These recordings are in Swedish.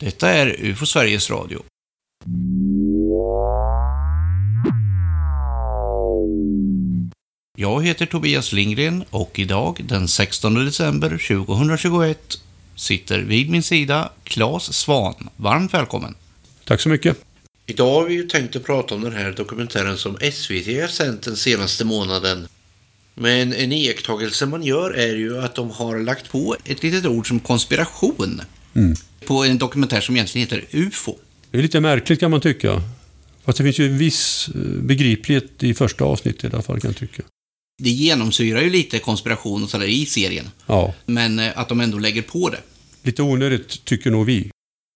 Detta är UFO Sveriges Radio. Jag heter Tobias Lindgren och idag, den 16 december 2021, sitter vid min sida Claes Svan. Varmt välkommen! Tack så mycket. Idag har vi ju tänkt att prata om den här dokumentären som SVT har sänt den senaste månaden. Men en iakttagelse man gör är ju att de har lagt på Ett litet ord som konspiration Mm. på en dokumentär som egentligen heter UFO. Det är lite märkligt kan man tycka. Fast det finns ju en viss eh, begriplighet i första avsnittet i alla fall kan jag tycka. Det genomsyrar ju lite konspiration och sådär i serien, Ja, men eh, att de ändå lägger på det. lite onödigt tycker nog vi.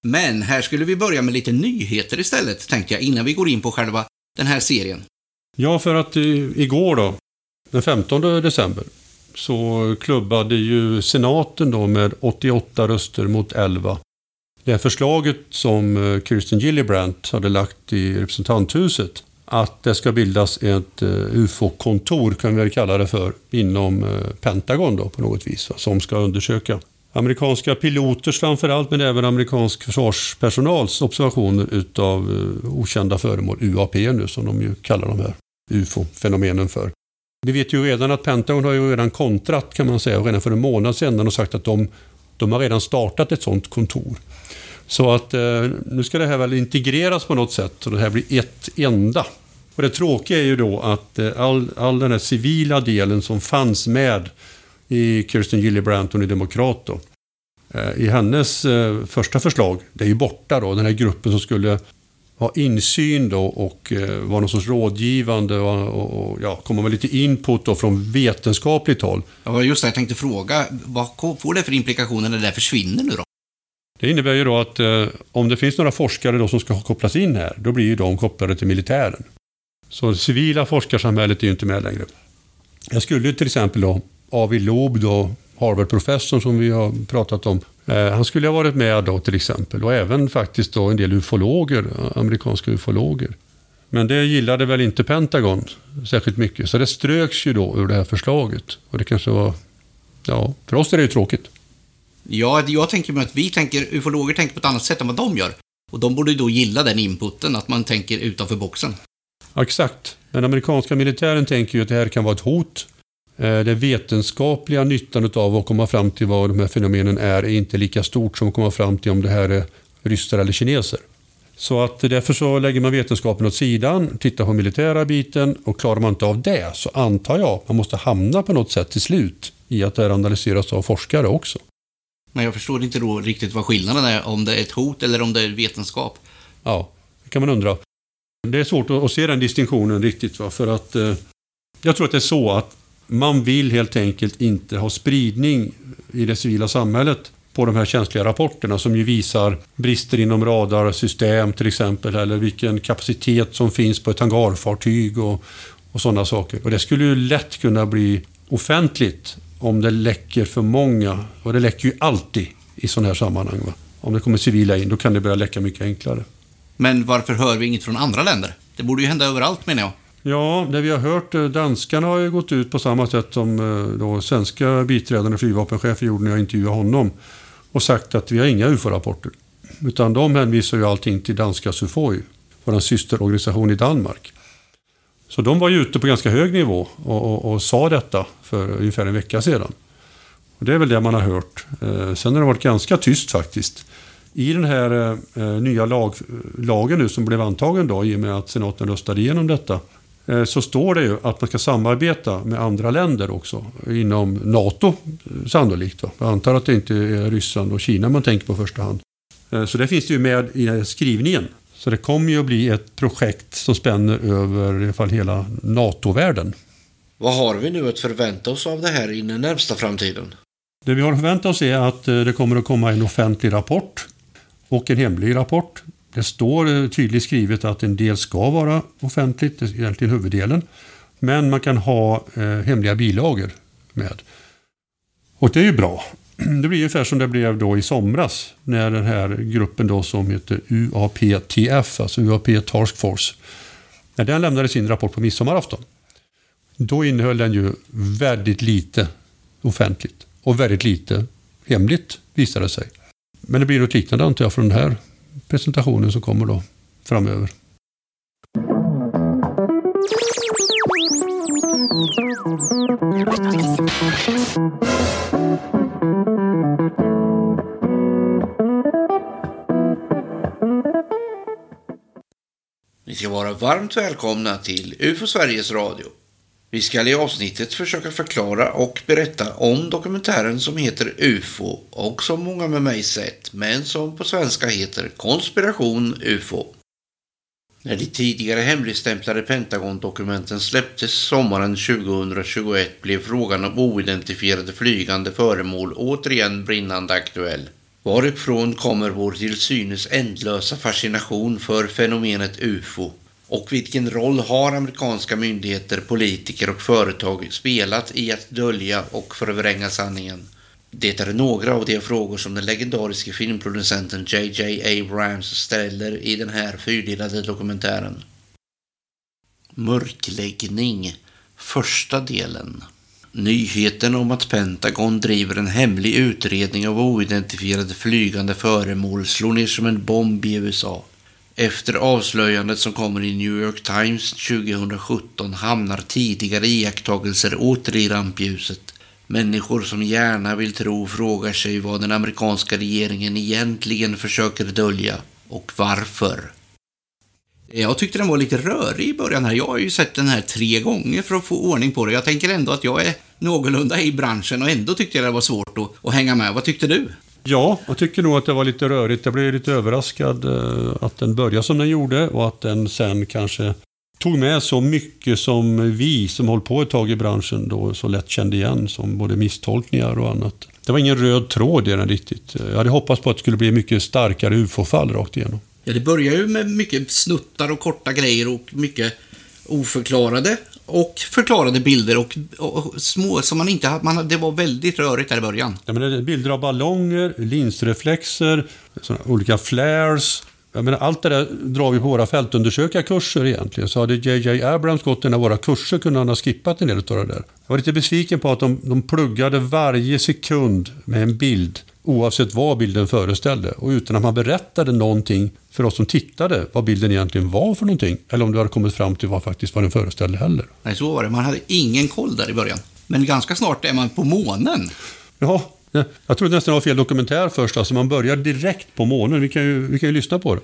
Men här skulle vi börja med lite nyheter istället, tänkte jag, innan vi går in på själva den här serien. Ja, för att eh, igår då, den 15 december, så klubbade ju senaten då med 88 röster mot 11. Det här förslaget som eh, Kirsten Gillibrand hade lagt i representanthuset att det ska bildas ett eh, UFO-kontor, kan vi väl kalla det för, inom eh, Pentagon då på något vis, som ska undersöka amerikanska piloters framförallt, men även amerikansk försvarspersonals observationer utav okända föremål, UAP nu som de ju kallar de här UFO-fenomenen för. Vi vet ju redan att Pentagon har ju redan kontrat kan man säga, redan för en månad sedan och sagt att de, de har redan startat ett sådant kontor. Så att eh, nu ska det här väl integreras på något sätt och det här blir ett enda. Och det tråkiga är ju då att eh, all, all den här civila delen som fanns med i Kirsten Gillibrand, hon är demokrat då, eh, i hennes eh, första förslag, det är ju borta då, den här gruppen som skulle ha insyn då och eh, vara någon sorts rådgivande och, och, och ja, komma med lite input då från vetenskapligt håll. Ja, just det, jag tänkte fråga, vad får det för implikationer när det där försvinner nu då? Det innebär ju då att eh, om det finns några forskare då som ska kopplas in här, då blir ju de kopplade till militären. Så det civila forskarsamhället är ju inte med längre. Jag skulle ju till exempel då, Avi Loeb då, Harvard-professorn som vi har pratat om, han skulle ha varit med då till exempel och även faktiskt då en del ufologer, amerikanska ufologer. Men det gillade väl inte Pentagon särskilt mycket, så det ströks ju då ur det här förslaget. Och det kanske var, ja, för oss är det ju tråkigt. Ja, jag tänker mig att vi tänker, ufologer tänker på ett annat sätt än vad de gör. Och de borde ju då gilla den inputen, att man tänker utanför boxen. Ja, Exakt. Den amerikanska militären tänker ju att det här kan vara ett hot. Eh, Den vetenskapliga nyttan av att komma fram till vad de här fenomenen är är inte lika stort som att komma fram till om det här är ryssar eller kineser. Så att därför så lägger man vetenskapen åt sidan, tittar på militära biten och klarar man inte av det så antar jag man måste hamna på något sätt till slut i att det här analyseras av forskare också. Men jag förstår inte då riktigt vad skillnaden är, om det är ett hot eller om det är vetenskap. Ja, det kan man undra. Det är svårt att att se den distinktionen riktigt. Va? För att eh, jag tror att det är så att man vill helt enkelt inte ha spridning i det civila samhället på de här känsliga rapporterna som ju visar brister inom radarsystem till exempel eller vilken kapacitet som finns på ett hangarfartyg och, och sådana saker. Och det skulle ju lätt kunna bli offentligt om det läcker för många. Och det läcker ju alltid i sådana här sammanhang. Va? Om det kommer civila in, då kan det börja läcka mycket enklare. Men varför hör vi inget från andra länder? Det borde ju hända överallt menar jag. Ja, det vi har hört, eh, danskarna har ju gått ut på samma sätt som eh, då svenska biträdande flygvapenchefer gjorde när jag intervjuade honom och sagt att vi har inga UFO-rapporter. Utan de hänvisar ju allting till danska SUFOI, vår systerorganisation i Danmark. Så de var ju ute på ganska hög nivå och, och, och sa detta för ungefär en vecka sedan. Och det är väl det man har hört. Eh, sen har det varit ganska tyst faktiskt. I den här nya lag, lagen nu som blev antagen då i och med att senaten röstade igenom detta så står det ju att man ska samarbeta med andra länder också inom NATO eh, sannolikt. Va? Jag antar att det inte är Ryssland och Kina man tänker på i första hand. Eh, så det finns det ju med i skrivningen. Så det kommer ju att bli ett projekt som spänner över i alla fall hela NATO-världen. Vad har vi nu att förvänta oss av det här i den närmsta framtiden? Det vi har förväntat oss är att eh, det kommer att komma en offentlig rapport och en hemlig rapport. Det står eh, tydligt skrivet att en del ska vara offentligt, egentligen huvuddelen. Men man kan ha eh, hemliga bilagor med. Och det är ju bra. Det blir ungefär som det blev då i somras när den här gruppen då som heter UAPTF, alltså UAP Task Force, när den lämnade sin rapport på midsommarafton. Då innehöll den ju väldigt lite offentligt och väldigt lite hemligt visade det sig. Men det blir något liknande antar jag från den här presentationen som kommer då framöver. Ni ska vara varmt välkomna till UFO Sveriges Radio. Vi ska i avsnittet försöka förklara och berätta om dokumentären som heter UFO och som många med mig sett, men som på svenska heter Konspiration UFO. När de tidigare hemligstämplade Pentagon-dokumenten släpptes sommaren 2021 blev frågan om oidentifierade flygande föremål återigen brinnande aktuell. Varifrån kommer vår till synes ändlösa fascination för fenomenet UFO? Och vilken roll har amerikanska myndigheter, politiker och företag spelat i att dölja och förvränga sanningen? Det är några av de frågor som den legendariske filmproducenten J.J. Abrams ställer i den här fyrdelade dokumentären. Mörkläggning Första delen Nyheten om att Pentagon driver en hemlig utredning av oidentifierade flygande föremål slår ner som en bomb i USA. Efter avslöjandet som kommer i New York Times 2017 hamnar tidigare iakttagelser åter i rampljuset. Människor som gärna vill tro frågar sig vad den amerikanska regeringen egentligen försöker dölja och varför. Jag tyckte den var lite rörig i början här. Jag har ju sett den här tre gånger för att få ordning på det. Jag tänker ändå att jag är någorlunda i branschen och ändå tyckte jag det var svårt att, att hänga med. Vad tyckte du? Ja, jag tycker nog att det var lite rörigt. Jag blev lite överraskad eh, att den började som den gjorde och att den sen kanske tog med så mycket som vi som hållit på ett tag i branschen då så lätt kände igen som både misstolkningar och annat. Det var ingen röd tråd i den riktigt. Jag hade hoppats på att det skulle bli mycket starkare ufo-fall rakt igenom. Ja, det börjar ju med mycket snuttar och korta grejer och mycket oförklarade och förklarade bilder och, och små som man inte hade. Man, det var väldigt rörigt där i början. Ja, men det är bilder av ballonger, linsreflexer, olika flares. Jag menar, allt det där drar vi på våra fältundersökarkurser egentligen. Så hade JJ Abrams gått en av våra kurser kunde han ha skippat en del av det där. Jag var lite besviken på att de, de pluggade varje sekund med en bild oavsett vad bilden föreställde och utan att man berättade någonting för oss som tittade vad bilden egentligen var för någonting eller om du hade kommit fram till vad faktiskt vad den föreställde heller. Nej, så var det. Man hade ingen koll där i början. Men ganska snart är man på månen. Ja, jag trodde nästan det var fel dokumentär först. Alltså man börjar direkt på månen. Vi kan ju, vi kan ju lyssna på det.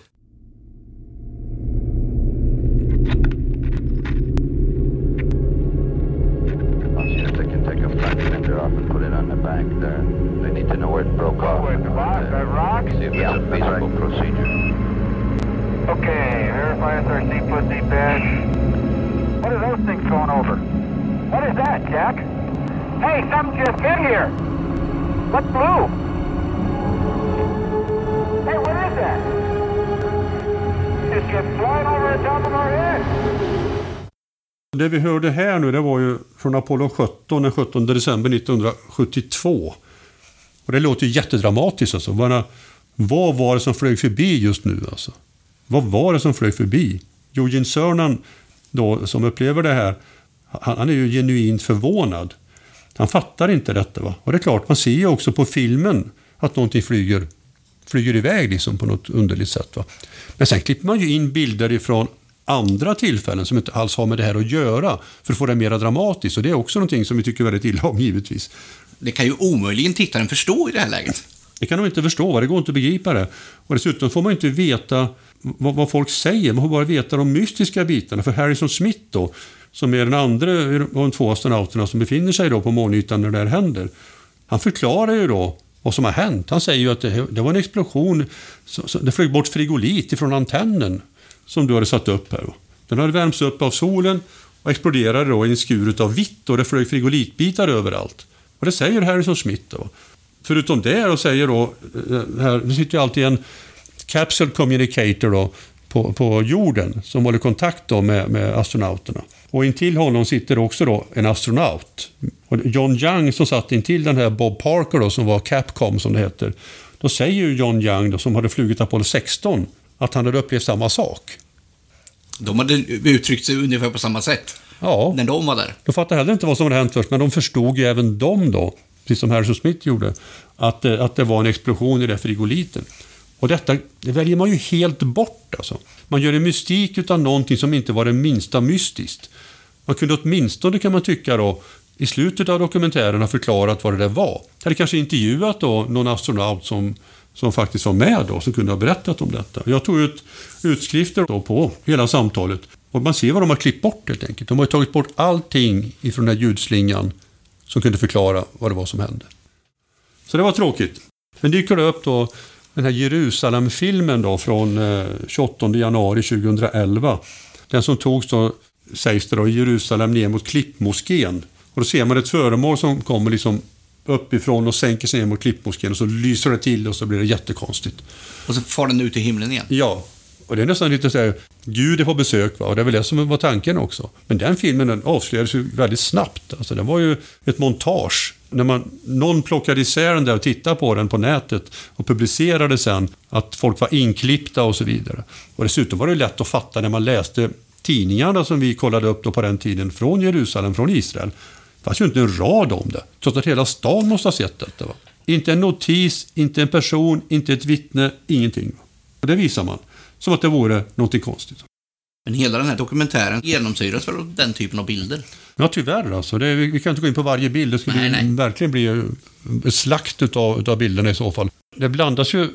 Okay, verify it's our C plus D badge. What are those things going over? What is that, Jack? Hey, something just hit here. What blue? Hey, what is that? Just get flying over the top of our head. Det vi hörde här nu det var ju från Apollo 17 den 17 december 1972. Och det låter ju jättedramatiskt alltså. Vad var det som flög förbi just nu alltså? Vad var det som flög förbi? Eugene Cernan då, som upplever det här, han, han är ju genuint förvånad. Han fattar inte detta. Va? Och det är klart, man ser ju också på filmen att någonting flyger, flyger iväg liksom på något underligt sätt. Va? Men sen klipper man ju in bilder ifrån andra tillfällen som inte alls har med det här att göra för att få det mer dramatiskt. Och det är också någonting som vi tycker väldigt illa om givetvis. Det kan ju omöjligen tittaren förstå i det här läget. Det kan de inte förstå, det går inte att begripa det. Och dessutom får man inte veta vad, vad, folk säger, man får bara veta de mystiska bitarna. För Harrison Smith då, som är den andra av de två astronauterna som befinner sig då på månytan när det här händer. Han förklarar ju då vad som har hänt. Han säger ju att det, det var en explosion, så, så, det flög bort frigolit ifrån antennen som du hade satt upp här. Den hade värmts upp av solen och exploderade då i en skur av vitt och det flög frigolitbitar överallt. Och det säger Harrison Smith då. Förutom det då säger då, eh, här, det sitter ju alltid en Capsule Communicator då, på, på jorden som håller kontakt då med, med astronauterna. Och intill honom sitter också då en astronaut. Och John Young som satt intill den här Bob Parker då, som var Capcom som det heter. Då säger ju John Young då, som hade flugit Apollo 16 att han hade upplevt samma sak. De hade uttryckt sig ungefär på samma sätt. Ja. När de var där. De fattade heller inte vad som hade hänt först, men de förstod ju även de då precis som Harrison Smith gjorde, att, eh, att det var en explosion i den frigoliten. Och detta det väljer man ju helt bort. Alltså. Man gör en mystik utav någonting som inte var det minsta mystiskt. Man kunde åtminstone, kan man tycka då, i slutet av dokumentären ha förklarat vad det där var. Eller kanske intervjuat då någon astronaut som, som faktiskt var med då, som kunde ha berättat om detta. Jag tog ut utskrifter då på hela samtalet och man ser vad de har klippt bort helt enkelt. De har tagit bort allting ifrån den här ljudslingan som kunde förklara vad det var som hände. Så det var tråkigt. Men dyker det upp då den här Jerusalem-filmen då från 28 eh, januari 2011. Den som togs då, sägs det då, i Jerusalem ner mot Klippmoskén. Och då ser man ett föremål som kommer liksom uppifrån och sänker sig ner mot Klippmoskén och så lyser det till och så blir det jättekonstigt. Och så far den ut i himlen igen? Ja. Och det är nästan lite så här, Gud är på besök va? och det är väl det som var tanken också. Men den filmen den avslöjades ju väldigt snabbt. Alltså den var ju ett montage när man, någon plockade isär den där och tittade på den på nätet och publicerade sen att folk var inklippta och så vidare. Och dessutom var det lätt att fatta när man läste tidningarna som vi kollade upp då på den tiden från Jerusalem, från Israel. Det fanns ju inte en rad om det, trots att hela stan måste ha sett detta. Va? Inte en notis, inte en person, inte ett vittne, ingenting. Och det visar man, som att det vore någonting konstigt. Men hela den här dokumentären genomsyras väl av den typen av bilder? Ja, tyvärr alltså. Det, vi kan inte gå in på varje bild. Det skulle nej, nej. verkligen bli slakt utav, utav bilderna i så fall. Det blandas ju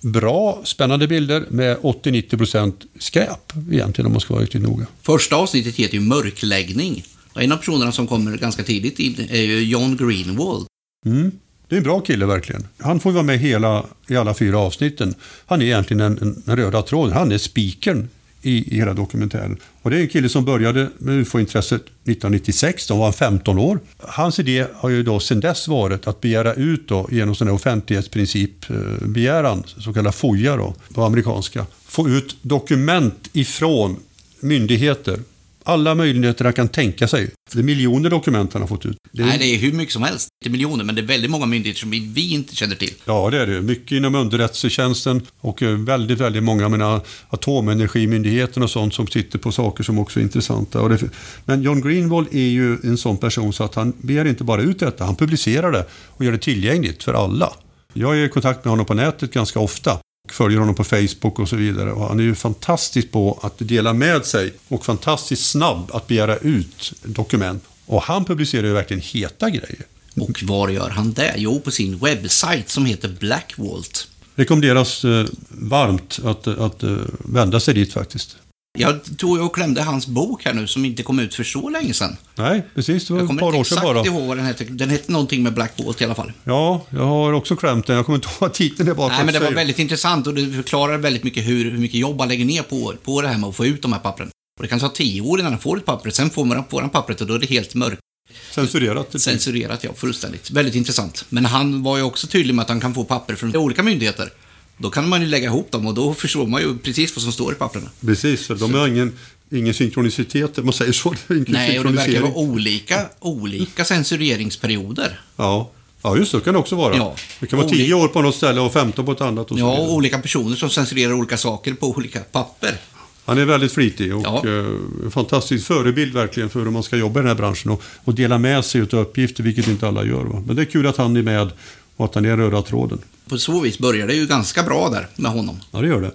bra, spännande bilder med 80-90% skräp egentligen om man ska vara riktigt noga. Första avsnittet heter ju Mörkläggning. En av personerna som kommer ganska tidigt in är ju John Greenwald. Mm. Det är en bra kille verkligen. Han får vara med hela, i alla fyra avsnitten. Han är egentligen en, en röda tråden. Han är spikern i, i hela dokumentären. Och det är en kille som började med ufo-intresset 1996, då var han 15 år. Hans idé har ju då sedan dess varit att begära ut då, genom sån här offentlighetsprincip eh, begäran, så kallad FOIA då, på amerikanska, få ut dokument ifrån myndigheter alla möjligheter han kan tänka sig. För det är miljoner dokument han har fått ut. Det är... Nej, det är hur mycket som helst. Inte miljoner, men det är väldigt många myndigheter som vi inte känner till. Ja, det är det. Mycket inom underrättelsetjänsten och eh, väldigt, väldigt många mina atomenergimyndigheten och sånt som sitter på saker som också är intressanta. Det... Men John Greenwald är ju en sån person så att han begär inte bara ut detta, han publicerar det och gör det tillgängligt för alla. Jag är i kontakt med honom på nätet ganska ofta följer honom på Facebook och så vidare. Och han är ju fantastisk på att dela med sig och fantastiskt snabb att begära ut dokument. Och han publicerar ju verkligen heta grejer. Och var gör han det? Jo, på sin webbsajt som heter Blackwalt. Rekommenderas eh, varmt att, att eh, vända sig dit faktiskt. Jag tog och klämde hans bok här nu som inte kom ut för så länge sedan. Nej, precis. Det var ett par år sedan bara. Jag kommer inte exakt ihåg vad den hette. Den hette någonting med Black Bolt i alla fall. Ja, jag har också klämt den. Jag kommer inte ihåg vad titeln är bara. Nej, men det var väldigt intressant och det förklarar väldigt mycket hur, hur mycket jobb han lägger ner på, på det här med att få ut de här pappren. Och det kan ta tio år innan han får ett papper. Sen får man, får han pappret och då är det helt mörkt. Censurerat? Censurerat, ja. Fullständigt. Väldigt intressant. Men han var ju också tydlig med att han kan få papper från olika myndigheter. Då kan man ju lägga ihop dem och då förstår man ju precis vad som står i papperna. Precis, för de har ingen, ingen synkronicitet, om man säger så. Nej, och det verkar vara olika, olika censureringsperioder. Ja. Ja, just det. kan det också vara. Ja. Det kan vara 10 år på något ställe och 15 på ett annat. Och ja, och olika personer som censurerar olika saker på olika papper. Han är väldigt flitig och ja. eh, fantastisk förebild verkligen för hur man ska jobba i den här branschen och, och dela med sig av uppgifter, vilket inte alla gör. Va? Men det är kul att han är med och att han är röda tråden. På så vis börjar det ju ganska bra där med honom. Ja, det gör det.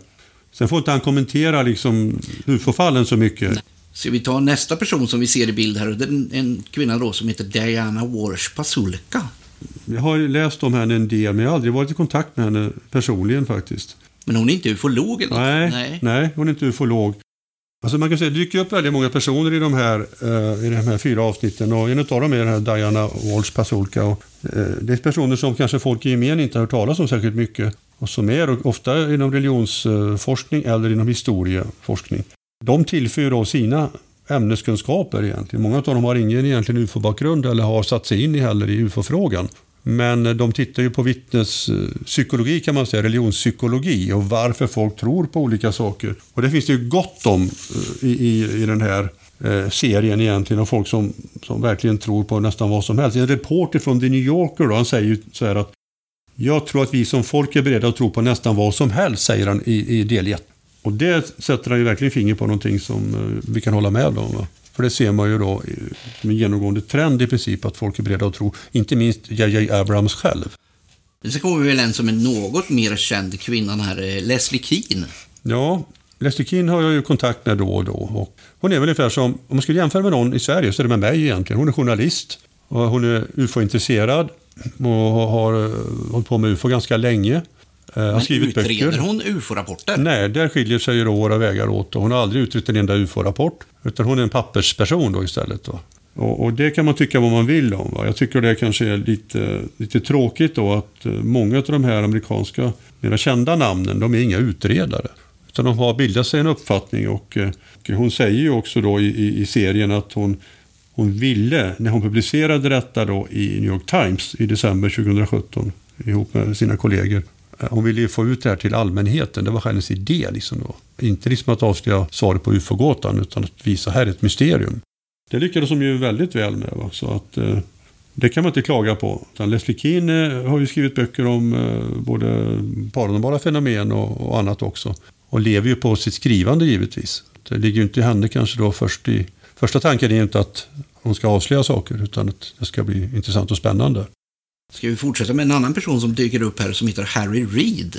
Sen får inte han kommentera liksom ufo-fallen så mycket. Nej. Så vi tar nästa person som vi ser i bild här. Det är en kvinna då som heter Diana Walsh Pasulka. Jag har läst om henne en del, men jag har aldrig varit i kontakt med henne personligen faktiskt. Men hon är inte ufolog nej, nej, nej, hon är inte ufolog. Alltså man kan säga, det dyker upp väldigt många personer i de här, uh, i de här fyra avsnitten och en av dem är den här Diana Walsh Pasulka. Och, uh, det är personer som kanske folk i gemen inte har hört talas om särskilt mycket och som är ofta inom religionsforskning eller inom historieforskning. De tillför då sina ämneskunskaper egentligen. Många av dem har ingen egentligen ufo-bakgrund eller har satt sig in i heller i ufo-frågan. Men de tittar ju på vittnespsykologi kan man säga, religionspsykologi och varför folk tror på olika saker. Och det finns det ju gott om eh, i, i, i den här eh, serien egentligen och folk som, som verkligen tror på nästan vad som helst. En reporter från The New Yorker då, han säger ju så här att jag tror att vi som folk är beredda att tro på nästan vad som helst, säger han i, i del 1. Och det sätter han ju verkligen finger på någonting som eh, vi kan hålla med om. För det ser man ju då som en genomgående trend i princip att folk är beredda att tro, inte minst J.J. Abrams själv. Sen kommer vi väl en som är något mer känd kvinna, den här eh, Leslie Keane. Ja, Leslie Keane har jag ju kontakt med då och då. Och hon är väl ungefär som, om man skulle jämföra med någon i Sverige så är det med mig egentligen. Hon är journalist och hon är ufo-intresserad och har eh, hållit på med ufo ganska länge. Eh, har Men skrivit utreder böcker. hon ufo-rapporter? Nej, där skiljer sig ju då våra vägar åt. Och hon har aldrig utrett en enda ufo-rapport. Utan hon är en pappersperson då istället. Då. Och, och det kan man tycka vad man vill om. Va? Jag tycker det kanske är lite, lite tråkigt då att eh, många av de här amerikanska, mera kända namnen, de är inga utredare. Utan de har bildat sig en uppfattning och, eh, och hon säger ju också då i, i, i serien att hon, hon ville, när hon publicerade detta då i New York Times i december 2017 ihop med sina kollegor. Eh, hon ville ju få ut det här till allmänheten. Det var hennes idé. Liksom då. Inte liksom att avslöja svaret på ufo-gåtan utan att visa här är ett mysterium. Det lyckades de ju väldigt väl med. Va? Så att, eh, det kan man inte klaga på. Utan Leslie Keane eh, har ju skrivit böcker om eh, både paranormala fenomen och, och annat också. Och lever ju på sitt skrivande givetvis. Det ligger ju inte i henne kanske då först i... Första tanken är ju inte att hon ska avslöja saker utan att det ska bli intressant och spännande. Ska vi fortsätta med en annan person som dyker upp här som heter Harry Reid?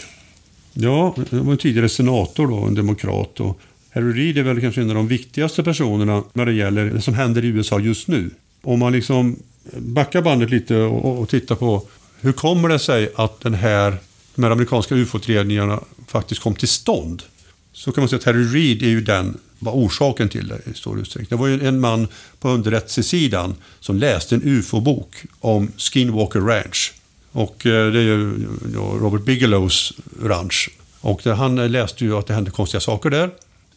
Ja, han var en tidigare senator då, en demokrat. Och Harry Reid är väl kanske en av de viktigaste personerna när det gäller det som händer i USA just nu. Om man liksom backar bandet lite och, och, och tittar på hur kommer det sig att den här, de här amerikanska ufo-utredningarna faktiskt kom till stånd? Så kan man säga att Harry Reid är ju den, var orsaken till det i stor utsträckning. Det var ju en man på underrättelsesidan som läste en ufo-bok om Skinwalker Ranch. Och eh, det är ju Robert Bigelows ranch. Och han eh, läste ju att det hände konstiga saker där.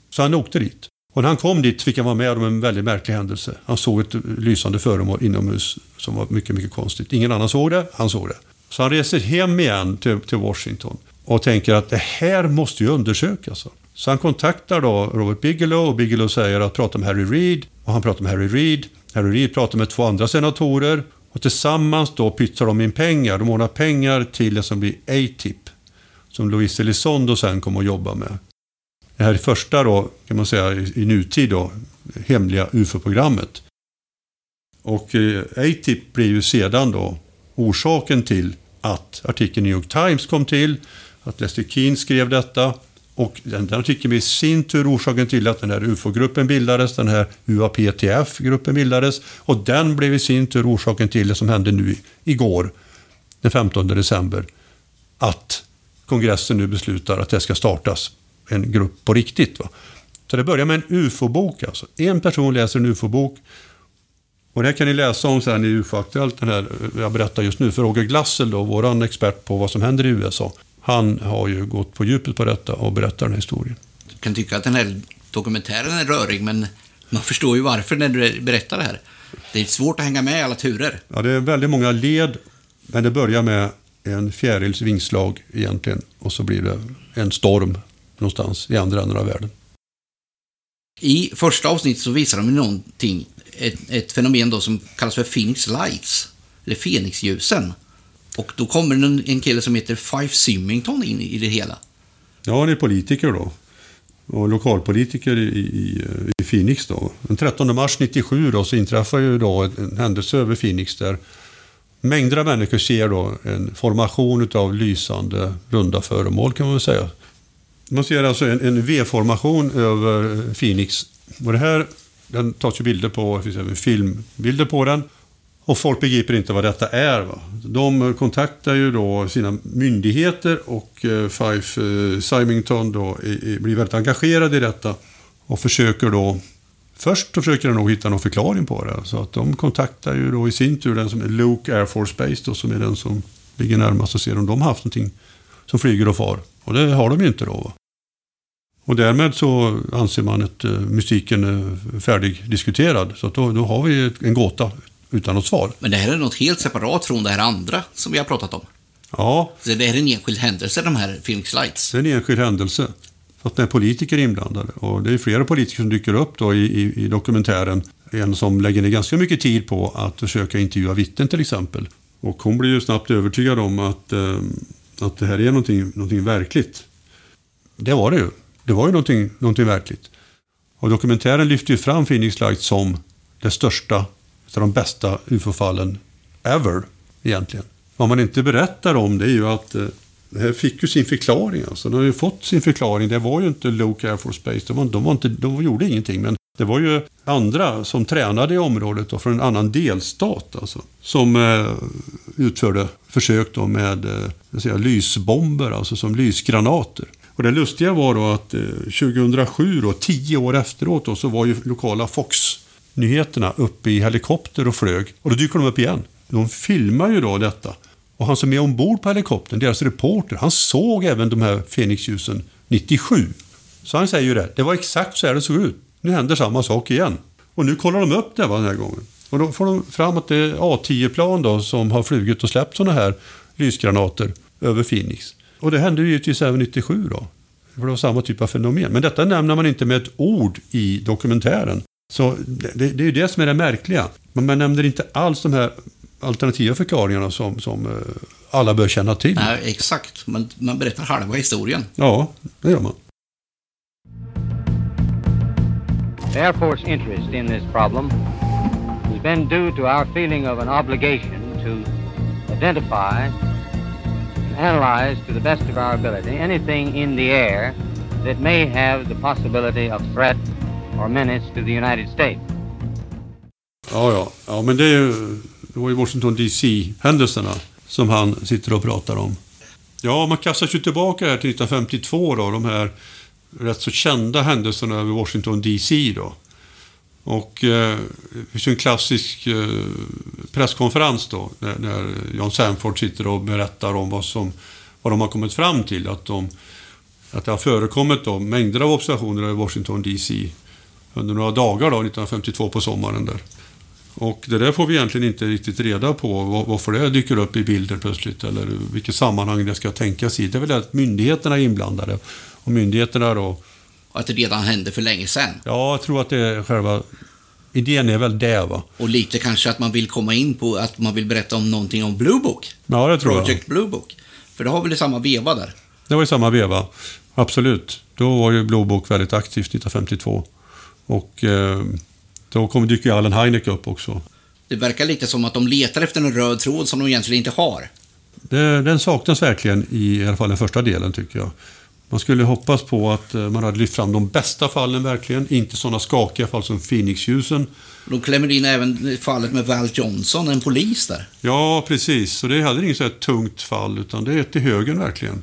Så han åkte dit. Och när han kom dit fick han vara med om en väldigt märklig händelse. Han såg ett lysande föremål inomhus som var mycket, mycket konstigt. Ingen annan såg det, han såg det. Så han reser hem igen till, till Washington och tänker att det här måste ju undersökas. Alltså. Så han kontaktar då Robert Bigelow och Bigelow säger att prata med Harry Reid. Och han pratar med Harry Reid. Harry Reid pratar med två andra senatorer. Och tillsammans då pytsar de in pengar. De ordnar pengar till det som blir A-tip. Som Louise Elizondo sen kommer att jobba med. Det här är första då, kan man säga, i nutid då, hemliga UFO-programmet. Och ATIP A-tip blir ju sedan då orsaken till att artikeln i New York Times kom till, att Lester Keane skrev detta och den, artikeln blev i sin tur orsaken till att den här UFO-gruppen bildades, den här UAPTF-gruppen bildades och den blev i sin tur orsaken till det som hände nu igår, den 15 december, att kongressen nu beslutar att det ska startas en grupp på riktigt. Va? Så det börjar med en UFO-bok alltså. En person läser en UFO-bok och det här kan ni läsa om sen i UFO-aktuellt, den här eh, jag berättar just nu. För Roger Glassel, då, våran expert på vad som händer i USA, han har ju gått på djupet på detta och berättar den här historien. Du kan tycka att den här dokumentären är rörig, men man förstår ju varför när du berättar det här. Det är svårt att hänga med i alla turer. Ja, det är väldigt många led, men det börjar med en fjärils vingslag egentligen. Och så blir det en storm någonstans i andra änden av världen. I första avsnittet så visar de någonting, ett, ett fenomen då som kallas för Phoenix Lights, eller Fenixljusen. Och då kommer en, en kille som heter Fife Symington in i det hela. Ja, han är politiker då. Och lokalpolitiker i, i, i Phoenix då. Den 13 mars 97 då så inträffar ju då en, händelse över Phoenix där mängder av människor ser då en formation av lysande runda föremål kan man väl säga. Man ser alltså en, en V-formation över Phoenix. Och det här, den tas ju bilder på, det finns även filmbilder på den. Och folk begriper inte vad detta är. Va? De kontaktar ju då sina myndigheter och eh, Fife eh, Symington då är, är, blir väldigt engagerad i detta. Och försöker då, först så försöker de nog hitta någon förklaring på det. Så att de kontaktar ju då i sin tur den som är Luke Air Force Base då, som är den som ligger närmast och ser om de har haft någonting som flyger och far. Och det har de ju inte då. Va? Och därmed så anser man att eh, mystiken är färdigdiskuterad. Så att då, då har vi en gåta utan något svar. Men det här är något helt separat från det här andra som vi har pratat om. Ja, Så det här är en enskild händelse, de här Phoenix Lights. det är en enskild händelse. Fast det är politiker inblandade. Och det är flera politiker som dyker upp då i, i, i dokumentären. En som lägger ner ganska mycket tid på att försöka intervjua vittnen till exempel. Och hon blir ju snabbt övertygad om att, eh, att det här är någonting, någonting verkligt. Det var det ju. Det var ju någonting, någonting verkligt. Och dokumentären lyfter ju fram Phoenix Light som det största, av de bästa ufo-fallen ever, egentligen. Vad man inte berättar om det är ju att eh, det här fick ju sin förklaring. Alltså. De har ju fått sin förklaring. Det var ju inte Luke Air Force Base. De, var, de, var inte, de gjorde ingenting. Men det var ju andra som tränade i området då, från en annan delstat. Alltså, som eh, utförde försök då med eh, säga, lysbomber, alltså som lysgranater. Och det lustiga var då att eh, 2007, då, tio år efteråt, då, så var ju lokala FOX nyheterna uppe i helikopter och flög. Och då dyker de upp igen. De filmar ju då detta. Och han som är ombord på helikoptern, deras reporter, han såg även de här Fenixljusen 97. Så han säger ju det, det var exakt så här det såg ut. Nu händer samma sak igen. Och nu kollar de upp det va, den här gången. Och då får de fram att det är A10-plan då som har flugit och släppt sådana här lysgranater över Phoenix. Och det hände ju givetvis även 97 då. För det var samma typ av fenomen. Men detta nämner man inte med ett ord i dokumentären. Så det, det är ju det som är det märkliga. Men man nämner inte alls de här alternativa förklaringarna som, som eh, alla bör känna till. Nej, exakt. Man, man berättar halva historien. Ja, det gör man. The Air Force interest in this problem has been due to our feeling of an obligation to identify and analyze to the best of our ability anything in the air that may have the possibility of threat or menace to the United States. Ja, ja. ja men det, är ju, det var ju Washington DC-händelserna som han sitter och pratar om. Ja, man kastar sig tillbaka här till 1952 då, de här rätt så kända händelserna över Washington DC då. Och eh, det finns ju en klassisk eh, presskonferens då, när, när John Sanford sitter och berättar om vad, som, vad de har kommit fram till. Att, de, att det har förekommit då, mängder av observationer över Washington DC under några dagar då, 1952 på sommaren där. Och det där får vi egentligen inte riktigt reda på, var- varför det dyker upp i bilder plötsligt eller vilket sammanhang det ska tänkas i. Det är väl att myndigheterna är inblandade. Och myndigheterna då, att det redan hände för länge sedan. ja, jag tror att det är själva idén är väl det va. Och lite kanske att man vill komma in på att man vill berätta om någonting om Blue Book. Ja, det tror jag. Project Blue Book. För det har väl i samma veva där. Det var i samma veva. Absolut. Då var ju Blue Book väldigt aktivt 1952. Och eh, då kom, dyker ju Allen Hynek upp också. Det verkar lite som att de letar efter en röd tråd som de egentligen inte har. Det, den saknas verkligen i, i alla fall den första delen tycker jag. Man skulle hoppas på att eh, man hade lyft fram de bästa fallen verkligen, inte sådana skakiga fall som Phoenixljusen. De klämmer in även fallet med Val Johnson, en polis där. Ja, precis. Så det hade inget så här tungt fall, utan det är till högen verkligen.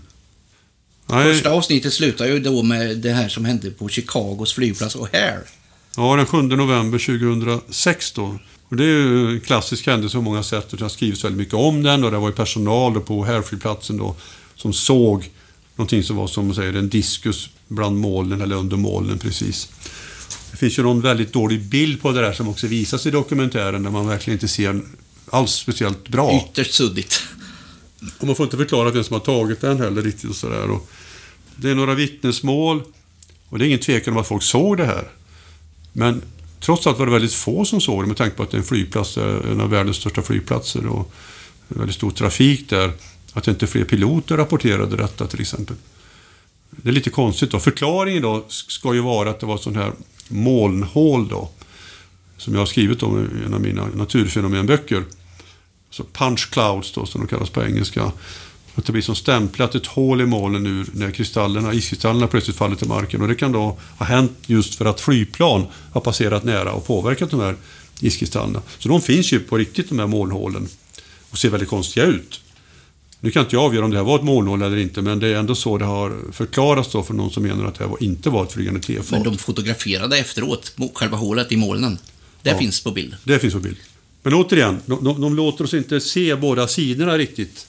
Nej, Första avsnittet slutar ju då med det här som hände på Chicagos flygplats O'Hare. Ja, den 7 november 2006 då. Och det är ju en klassisk händelse på många sätt. Det har skrivits väldigt mycket om den och det var ju personal på Härflygplatsen då som såg någonting som var som man säger en diskus bland molnen eller under molnen precis. Det finns ju någon väldigt dålig bild på det där som också visas i dokumentären där man verkligen inte ser alls speciellt bra. Ytterst suddigt. Och man får inte förklara vem som har tagit den heller riktigt och sådär. Och det är några vittnesmål och det är ingen tvekan om att folk såg det här. Men trots allt var det väldigt få som såg det med tanke på att det är en flygplats, eh, en av världens största flygplatser och väldigt stor trafik där. Att inte fler piloter rapporterade detta till exempel. Det är lite konstigt då. Förklaringen då ska ju vara att det var ett sånt här molnhål då. Som jag har skrivit om i en av mina naturfenomenböcker. Så punch clouds då, som de kallas på engelska. Att det blir som stämplat ett hål i molnen nu när kristallerna, iskristallerna plötsligt faller till marken. Och det kan då ha hänt just för att flygplan har passerat nära och påverkat de här iskristallerna. Så de finns ju på riktigt de här molnhålen och ser väldigt konstiga ut. Nu kan inte jag avgöra om det här var ett molnhål eller inte, men det är ändå så det har förklarats då för någon som menar att det här inte var ett flygande tefat. Men de fotograferade efteråt själva hålet i molnen. Det Ja. finns på bild. Det finns på bild. Men återigen, de, de, de låter oss inte se båda sidorna riktigt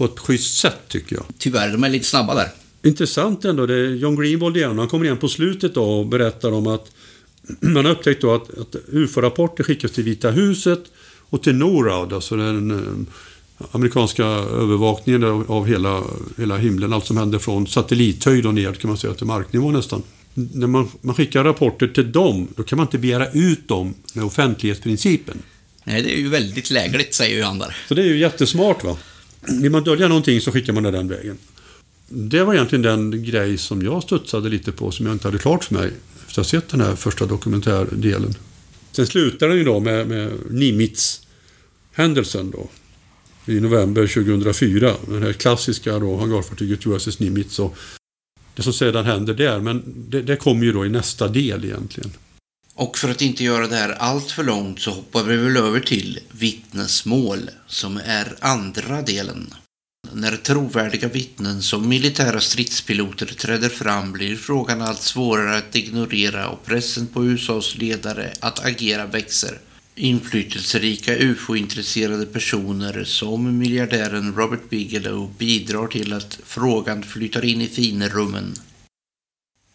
på ett schysst sätt tycker jag. Tyvärr, de är lite snabba där. Intressant ändå, det är John Greenwald igen. Han kommer igen på slutet då och berättar om att man har upptäckt då att, att UFO-rapporter skickas till Vita huset och till NORAD, alltså den eh, amerikanska övervakningen av, av hela, hela himlen. Allt som händer från satellithöjd och ner kan man säga till marknivå nästan. När man, man skickar rapporter till dem, då kan man inte begära ut dem med offentlighetsprincipen. Nej, det är ju väldigt lägligt, säger ju han där. Så det är ju jättesmart va. Vill man dölja någonting så skickar man det den vägen. Det var egentligen den grej som jag studsade lite på, som jag inte hade klart för mig. efter att ha sett den här första dokumentärdelen. Sen slutar den ju då med, med Nimitz-händelsen då. I november 2004. Den här klassiska då, hangarfartyget USS Nimitz. Och det som sedan händer där, men det, det kommer ju då i nästa del egentligen. Och för att inte göra det här allt för långt så hoppar vi väl över till vittnesmål som är andra delen. När trovärdiga vittnen som militära stridspiloter träder fram blir frågan allt svårare att ignorera och pressen på USAs ledare att agera växer. Inflytelserika ufo-intresserade personer som miljardären Robert Bigelow bidrar till att frågan flyttar in i finrummen.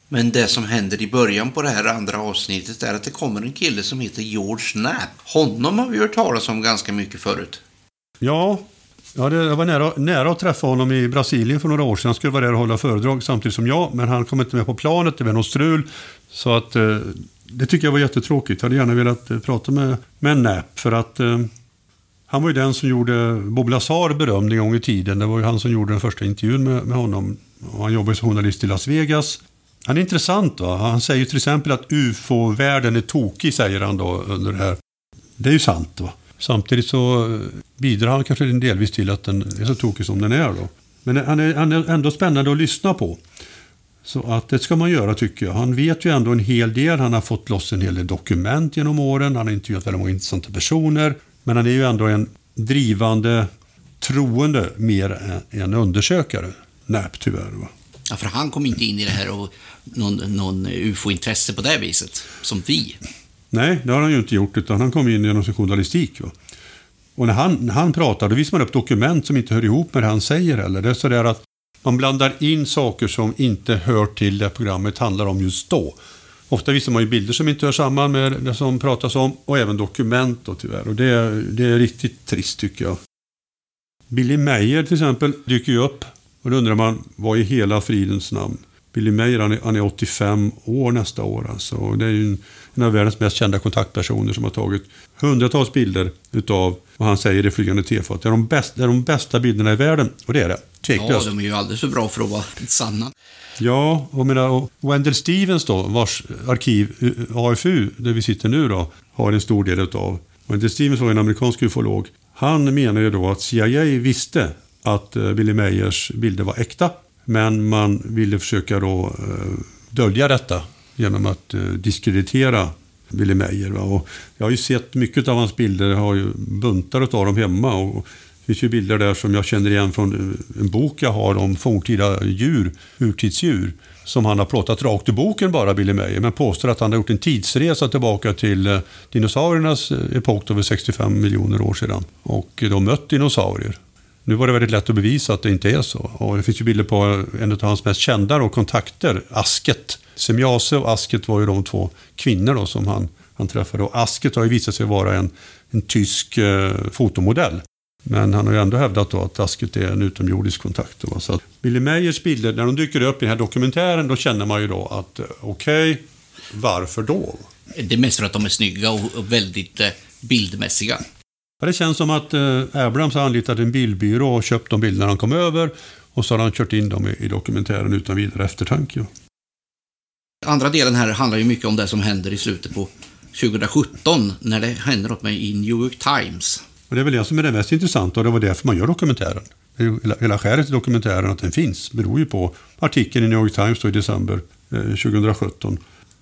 Men det som händer i början på det här andra avsnittet är att det kommer en kille som heter George Knapp. Honom har vi hört talas om ganska mycket förut. Ja, ja det, jag var nära, nära att träffa honom i Brasilien för några år sedan. Han skulle vara där och hålla föredrag samtidigt som jag, men han kom inte med på planet. Det var något strul. Så att eh, det tycker jag var jättetråkigt. Jag hade gärna velat eh, prata med, med Knapp för att eh, han var ju den som gjorde Bob Lazar berömd en gång i tiden. Det var ju han som gjorde den första intervjun med, med honom. Och han jobbade som journalist i Las Vegas. Han är intressant. Va? Han säger till exempel att ufo-världen är tokig, säger han då under det här. Det är ju sant. Va? Samtidigt så eh, bidrar han kanske delvis till att den är så tokig som den är. Då. Men han är, han är ändå spännande att lyssna på. Så att det ska man göra tycker jag. Han vet ju ändå en hel del. Han har fått loss en hel del dokument genom åren. Han har intervjuat väldigt många intressanta personer. Men han är ju ändå en drivande troende mer än undersökare. Näp tyvärr. Va? Ja, för han kom inte in i det här och någon, någon ufo-intresse på det viset, som vi. Nej, det har han ju inte gjort, utan han kom in genom sin journalistik. Va? Och när han, när han pratar, då visar man upp dokument som inte hör ihop med det han säger heller. Det är sådär att man blandar in saker som inte hör till det programmet handlar om just då. Ofta visar man ju bilder som inte hör samman med det som pratas om och även dokument då tyvärr. Och det, det är riktigt trist tycker jag. Billy Meyer till exempel dyker ju upp och då undrar man, vad i hela fridens namn? Billy Meyer han är, han är 85 år nästa år. Alltså. Och det är ju en, en av världens mest kända kontaktpersoner som har tagit hundratals bilder utav vad han säger i Flygande tefat. Det är de, bästa, det är de bästa bilderna i världen. Och det är det. Tveklöst. Ja, de är ju alldeles för bra för att vara sanna. Ja, och, menar, och Wendell Stevens då, vars arkiv AFU, där vi sitter nu då, har en stor del utav. Wendell Stevens var en amerikansk ufolog. Han menar ju då att CIA visste att eh, Billy Meyers bilder var äkta. Men man ville försöka då eh, dölja detta genom att eh, diskreditera Billy Meyer. Och jag har ju sett mycket av hans bilder, jag har ju buntar av dem hemma. Och det finns ju bilder där som jag känner igen från en bok jag har om forntida djur, urtidsdjur. Som han har plåtat rakt ur boken bara, Billy Meyer, men påstår att han har gjort en tidsresa tillbaka till dinosauriernas epok för 65 miljoner år sedan. Och då mött dinosaurier. Nu var det väldigt lätt att bevisa att det inte är så. Och det finns ju bilder på en av hans mest kända då, kontakter, Asket. Semjase och Asket var ju de två kvinnor då, som han, han träffade. Och Asket har ju visat sig vara en, en tysk eh, fotomodell. Men han har ju ändå hävdat då att Asket är en utomjordisk kontakt. Då. Så att Billy Meyers bilder, när de dyker upp i den här dokumentären, då känner man ju då att eh, okej, okay, varför då? Det är mest för att de är snygga och väldigt eh, bildmässiga. Det känns som att eh, Abrams har anlitat en bildbyrå och köpt de bilderna han kom över och så har han kört in dem i, dokumentären utan vidare eftertanke. Andra delen här handlar ju mycket om det som händer i slutet på 2017 när det händer något med i New York Times. Och det är väl det som är det mest intressanta och det var därför man gör dokumentären. Hela, hela skälet till dokumentären, att den finns, beror ju på artikeln i New York Times i december eh, 2017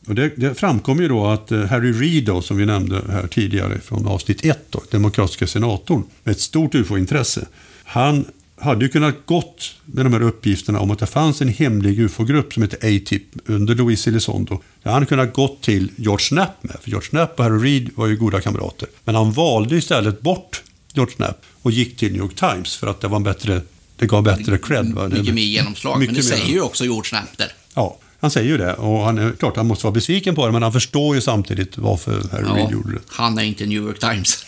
och det, det framkom ju då att eh, Harry Reid, då, som vi nämnde här tidigare från avsnitt 1, demokratiska senatorn, med ett stort ufo-intresse, han hade ju kunnat gått med de här uppgifterna om att det fanns en hemlig ufo-grupp som heter A-Tip under Louis Elizondo. Det hade han kunnat gått till George Knapp med, för George Knapp och Harry Reid var ju goda kamrater. Men han valde istället bort George Knapp och gick till New York Times för att det var en bättre det gav bättre cred. Va? Mycket mer genomslag, mycket men det säger ju också George Knapp där. Ja, han säger ju det och han är klart han måste vara besviken på det, men han förstår ju samtidigt varför Harry ja, Reid gjorde det. Han är inte New York Times.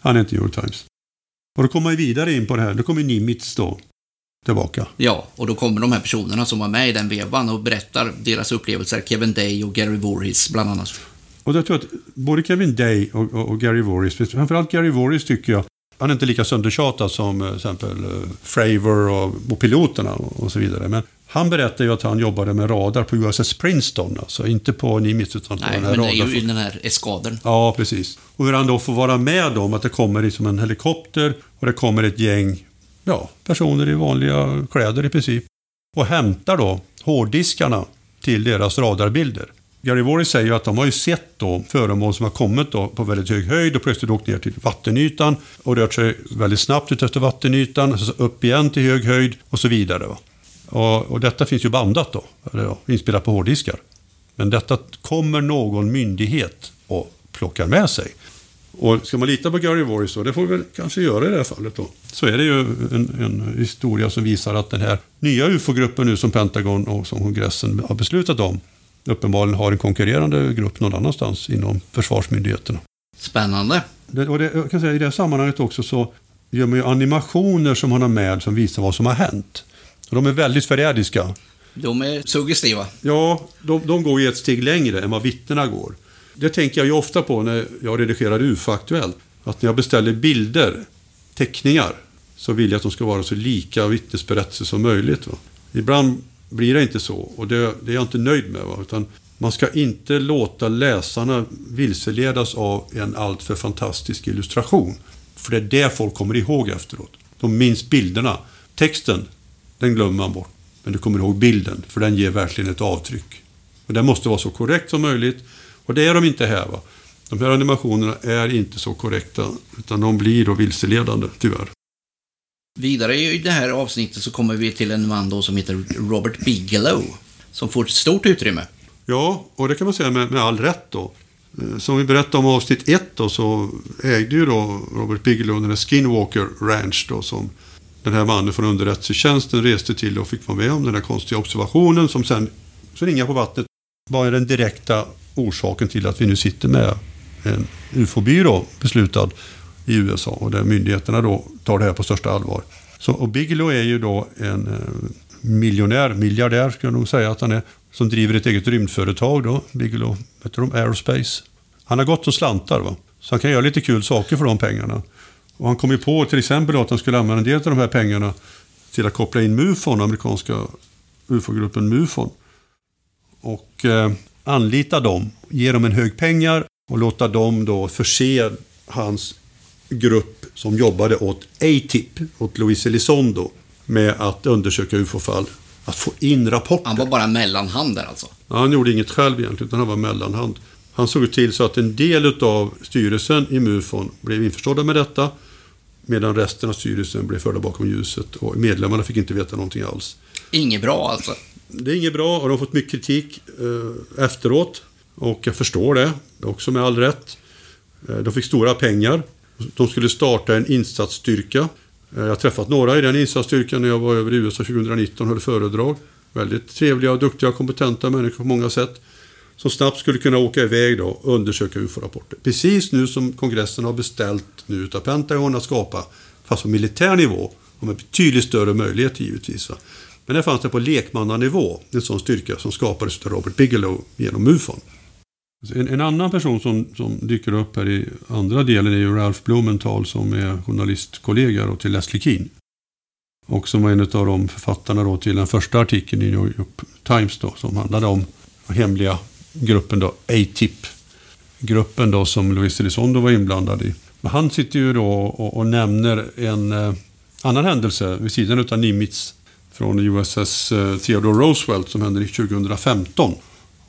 Han är inte New York Times. Och då kommer man vidare in på det här. Då kommer Nimitz då tillbaka. Ja, och då kommer de här personerna som var med i den vevan och berättar deras upplevelser. Kevin Day och Gary Voorhees bland annat. Och jag tror att både Kevin Day och, och, och Gary Voorhees, framförallt Gary Voorhees tycker jag, han är inte lika söndertjatad som eh, till exempel eh, Fravor och, och piloterna och, och, så vidare. Men Han berättade ju att han jobbade med radar på USS Princeton, alltså inte på Nimitz utan på Nej, den här men det är radar. ju den här eskadern. Ja, precis. Och hur han då får vara med om att det kommer liksom en helikopter och det kommer ett gäng ja, personer i vanliga kläder i princip och hämtar då hårddiskarna till deras radarbilder. Gary Worley säger ju att de har ju sett då föremål som har kommit då på väldigt hög höjd och plötsligt åkt ner till vattenytan och rört sig väldigt snabbt ut efter vattenytan, och så upp igen till hög höjd och så vidare. Och, och detta finns ju bandat då, eller ja, inspelat på hårddiskar. Men detta kommer någon myndighet och plockar med sig. Och ska man lita på Gary Worley så, det får vi väl kanske göra i det här fallet då, så är det ju en, en historia som visar att den här nya UFO-gruppen nu som Pentagon och som kongressen har beslutat om, uppenbarligen har en konkurrerande grupp någon annanstans inom försvarsmyndigheterna. Spännande. Det, och det, jag kan säga, I det här sammanhanget också så gör man ju animationer som man har med som visar vad som har hänt. De är väldigt förrädiska. De är suggestiva. Ja, de, de går ju ett steg längre än vad vittnena går. Det tänker jag ju ofta på när jag redigerar UFO-aktuellt. Att när jag beställer bilder, teckningar, så vill jag att de ska vara så lika vittnesberättelser som möjligt. Va? Ibland blir det inte så och det, det är jag inte nöjd med. Va? Utan man ska inte låta läsarna vilseledas av en alltför fantastisk illustration. För det är det folk kommer ihåg efteråt. De minns bilderna. Texten, den glömmer man bort. Men du kommer ihåg bilden, för den ger verkligen ett avtryck. Och den måste vara så korrekt som möjligt. Och det är de inte här. Va? De här animationerna är inte så korrekta, utan de blir då vilseledande, tyvärr. Vidare i det här avsnittet så kommer vi till en man då som heter Robert Bigelow. Som får ett stort utrymme. Ja, och det kan man säga med, med all rätt då. Eh, Som vi berättade om avsnitt ett då, så ägde ju då Robert Bigelow den här Skinwalker Ranch då, som den här mannen från underrättelsetjänsten reste till och fick vara med om den här konstiga observationen som sen, så ringa på vattnet, var den direkta orsaken till att vi nu sitter med en UFO-byrå beslutad i USA och där myndigheterna då tar det här på största allvar. Så, och Bigelow är ju då en eh, miljonär, miljardär skulle jag nog säga att han är, som driver ett eget rymdföretag då, Bigelow Heter de Aerospace. Han har gått och slantar va, så han kan göra lite kul saker för de pengarna. Och han kom ju på till exempel att han skulle använda en del av de här pengarna till att koppla in MUFON, amerikanska UFO-gruppen MUFON. Och eh, anlita dem, ge dem en hög pengar och låta dem då förse hans grupp som jobbade åt ATIP, åt Luis Elizondo, med att undersöka UFO-fall. Att få in rapporter. Han var bara mellanhand där alltså. Ja, han gjorde inget själv egentligen, utan han var mellanhand. Han såg till så att en del av styrelsen i MUFON blev införstådda med detta, medan resten av styrelsen blev förda bakom ljuset och medlemmarna fick inte veta någonting alls. Inget bra alltså. Det är inget bra och de har fått mycket kritik eh, efteråt. Och jag förstår det, också med all rätt. Eh, de fick stora pengar. De skulle starta en insatsstyrka. Eh, jag har träffat några i den insatsstyrkan när jag var över i USA 2019 och höll föredrag. Väldigt trevliga, duktiga och kompetenta människor på många sätt. Som snabbt skulle kunna åka iväg då och undersöka UFO-rapporter. Precis nu som kongressen har beställt nu utav Pentagon att skapa, fast på militär nivå och med betydligt större möjlighet givetvis. Va? Men där fanns det på lekmannanivå en sån styrka som skapades av Robert Bigelow genom UFOn. En, en annan person som, som dyker upp här i andra delen är ju Ralph Blumenthal som är journalistkollega till Leslie Keane. Och som var en av de författarna då till den första artikeln i New York Times då, som handlade om hemliga gruppen då, ATIP. Gruppen då som Luis Elizondo var inblandad i. Men han sitter ju då och, och nämner en eh, annan händelse vid sidan av Nimitz från USS eh, Theodore Roosevelt som hände 2015.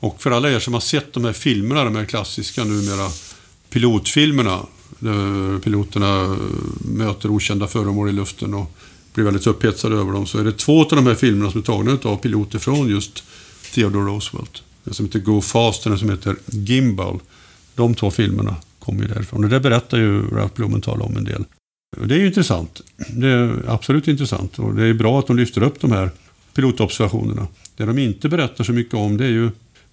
Och för alla er som har sett de här filmerna, de här klassiska numera pilotfilmerna, där piloterna eh, möter okända föremål i luften och blir väldigt upphetsade över dem, så är det två av de här filmerna som är tagna av piloter från just Theodore Roosevelt. Den som heter Go Fast och den som heter Gimbal. De två filmerna kommer ju därifrån. Och det berättar ju Ralph Blumenthal om en del. Och det är ju intressant. Det är absolut intressant. Och det är bra att de lyfter upp de här pilotobservationerna. Det de inte berättar så mycket om det är ju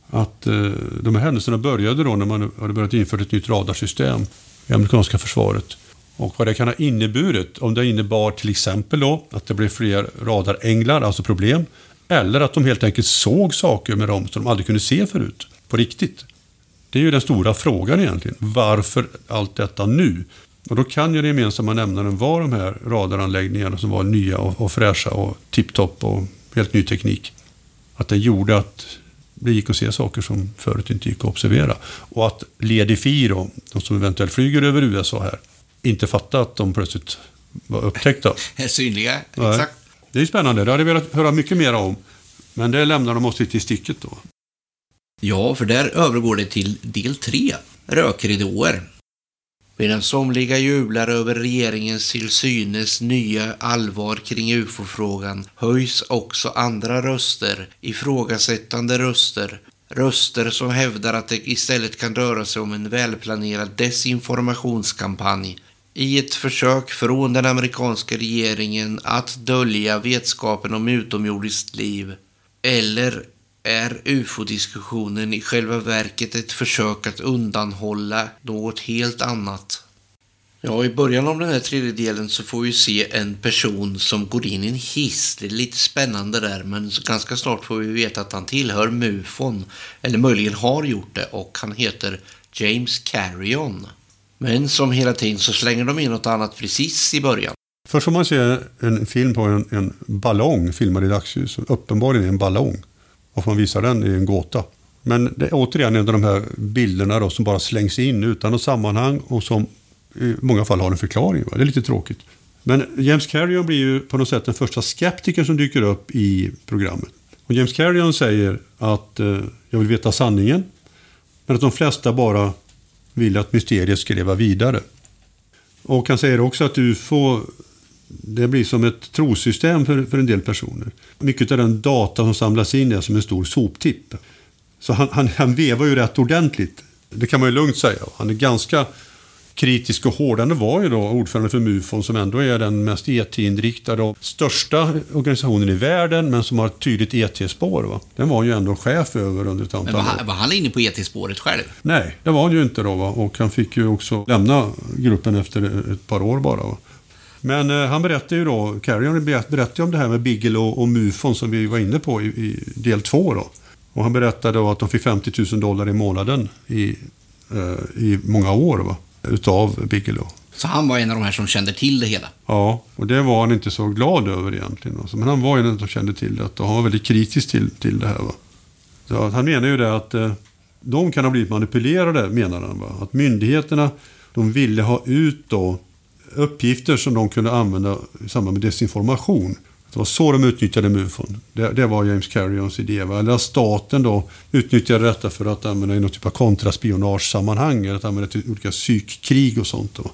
att eh, de här händelserna började då när man hade börjat införa ett nytt radarsystem i amerikanska försvaret. Och vad det kan ha inneburit, om det innebar till exempel då att det blev fler radaränglar, alltså problem, eller att de helt enkelt såg saker med dem som de aldrig kunde se förut, på riktigt. Det är ju den stora frågan egentligen. Varför allt detta nu? Och då kan ju den gemensamma nämnaren vara de här radaranläggningarna som var nya och, och fräscha och tipptopp och helt ny teknik. Att det gjorde att det gick att se saker som förut inte gick att observera. Och att Ledi då, de som eventuellt flyger över USA här, inte fattade att de plötsligt var upptäckta. Synliga, Nej. Det är spännande, det hade jag velat höra mycket mer om. Men det lämnar de oss lite i sticket då. Ja, för där övergår det till del 3, rökridåer. Medan somliga jublar över regeringens till synes nya allvar kring ufo-frågan höjs också andra röster, ifrågasättande röster, röster som hävdar att det istället kan röra sig om en välplanerad desinformationskampanj i ett försök från den amerikanska regeringen att dölja vetskapen om utomjordiskt liv. Eller är ufo-diskussionen i själva verket ett försök att undanhålla något helt annat? Ja, i början av den här tredje delen så får vi se en person som går in i en hiss. Det är lite spännande där, men ganska snart får vi veta att han tillhör MUFON, eller möjligen har gjort det, och han heter James Carrion. Men som hela tiden så slänger de in något annat precis i början. Först får man se en film på en, en ballong filmad i dagsljus. Uppenbarligen är en ballong. Varför man visar den är en gåta. Men det är återigen en av de här bilderna då, som bara slängs in utan något sammanhang och som i många fall har en förklaring. Va? Det är lite tråkigt. Men James Carrion blir ju på något sätt den första skeptikern som dyker upp i programmet. Och James Carrion säger att eh, jag vill veta sanningen. Men att de flesta bara vill att mysteriet ska leva vidare. Och han säger också att UFO det blir som ett trosystem för, för en del personer. Mycket av den data som samlas in är som en stor soptipp. Så han, han, han vevar ju rätt ordentligt. Det kan man ju lugnt säga. Han är ganska kritisk och hård. Han var ju då ordförande för MUFON som ändå är den mest ET-inriktade och största organisationen i världen men som har ett tydligt ET-spår. Va? Den var ju ändå chef över under ett antal Men var, år. han- var han inne på ET-spåret själv? Nej, det var han ju inte då. Va? Och han fick ju också lämna gruppen efter ett par år bara. Va? Men eh, han berättade ju då, Carrion berätt- berättade om det här med Bigelow och MUFON som vi var inne på i, i del två då. Och han berättade då att de fick 50 000 dollar i månaden i, eh, i många år va? Utav Bigelow. Så han var en av de här som kände till det hela. Ja, och det var han inte så glad över egentligen. Alltså. Men han var ju den som kände till det. Och han var väldigt kritisk till, till det här. Va? Så han menar ju det att eh, de kan ha blivit manipulerade, menar han. Va? Att myndigheterna, de ville ha ut då uppgifter som de kunde använda i samband med desinformation. Det var så de utnyttjade MUFON. Det, det var James Carrions idé. Va? Eller att staten då utnyttjade detta för att använda i någon typ av kontraspionagesammanhang. Eller att använda till olika psykkrig och sånt. Då.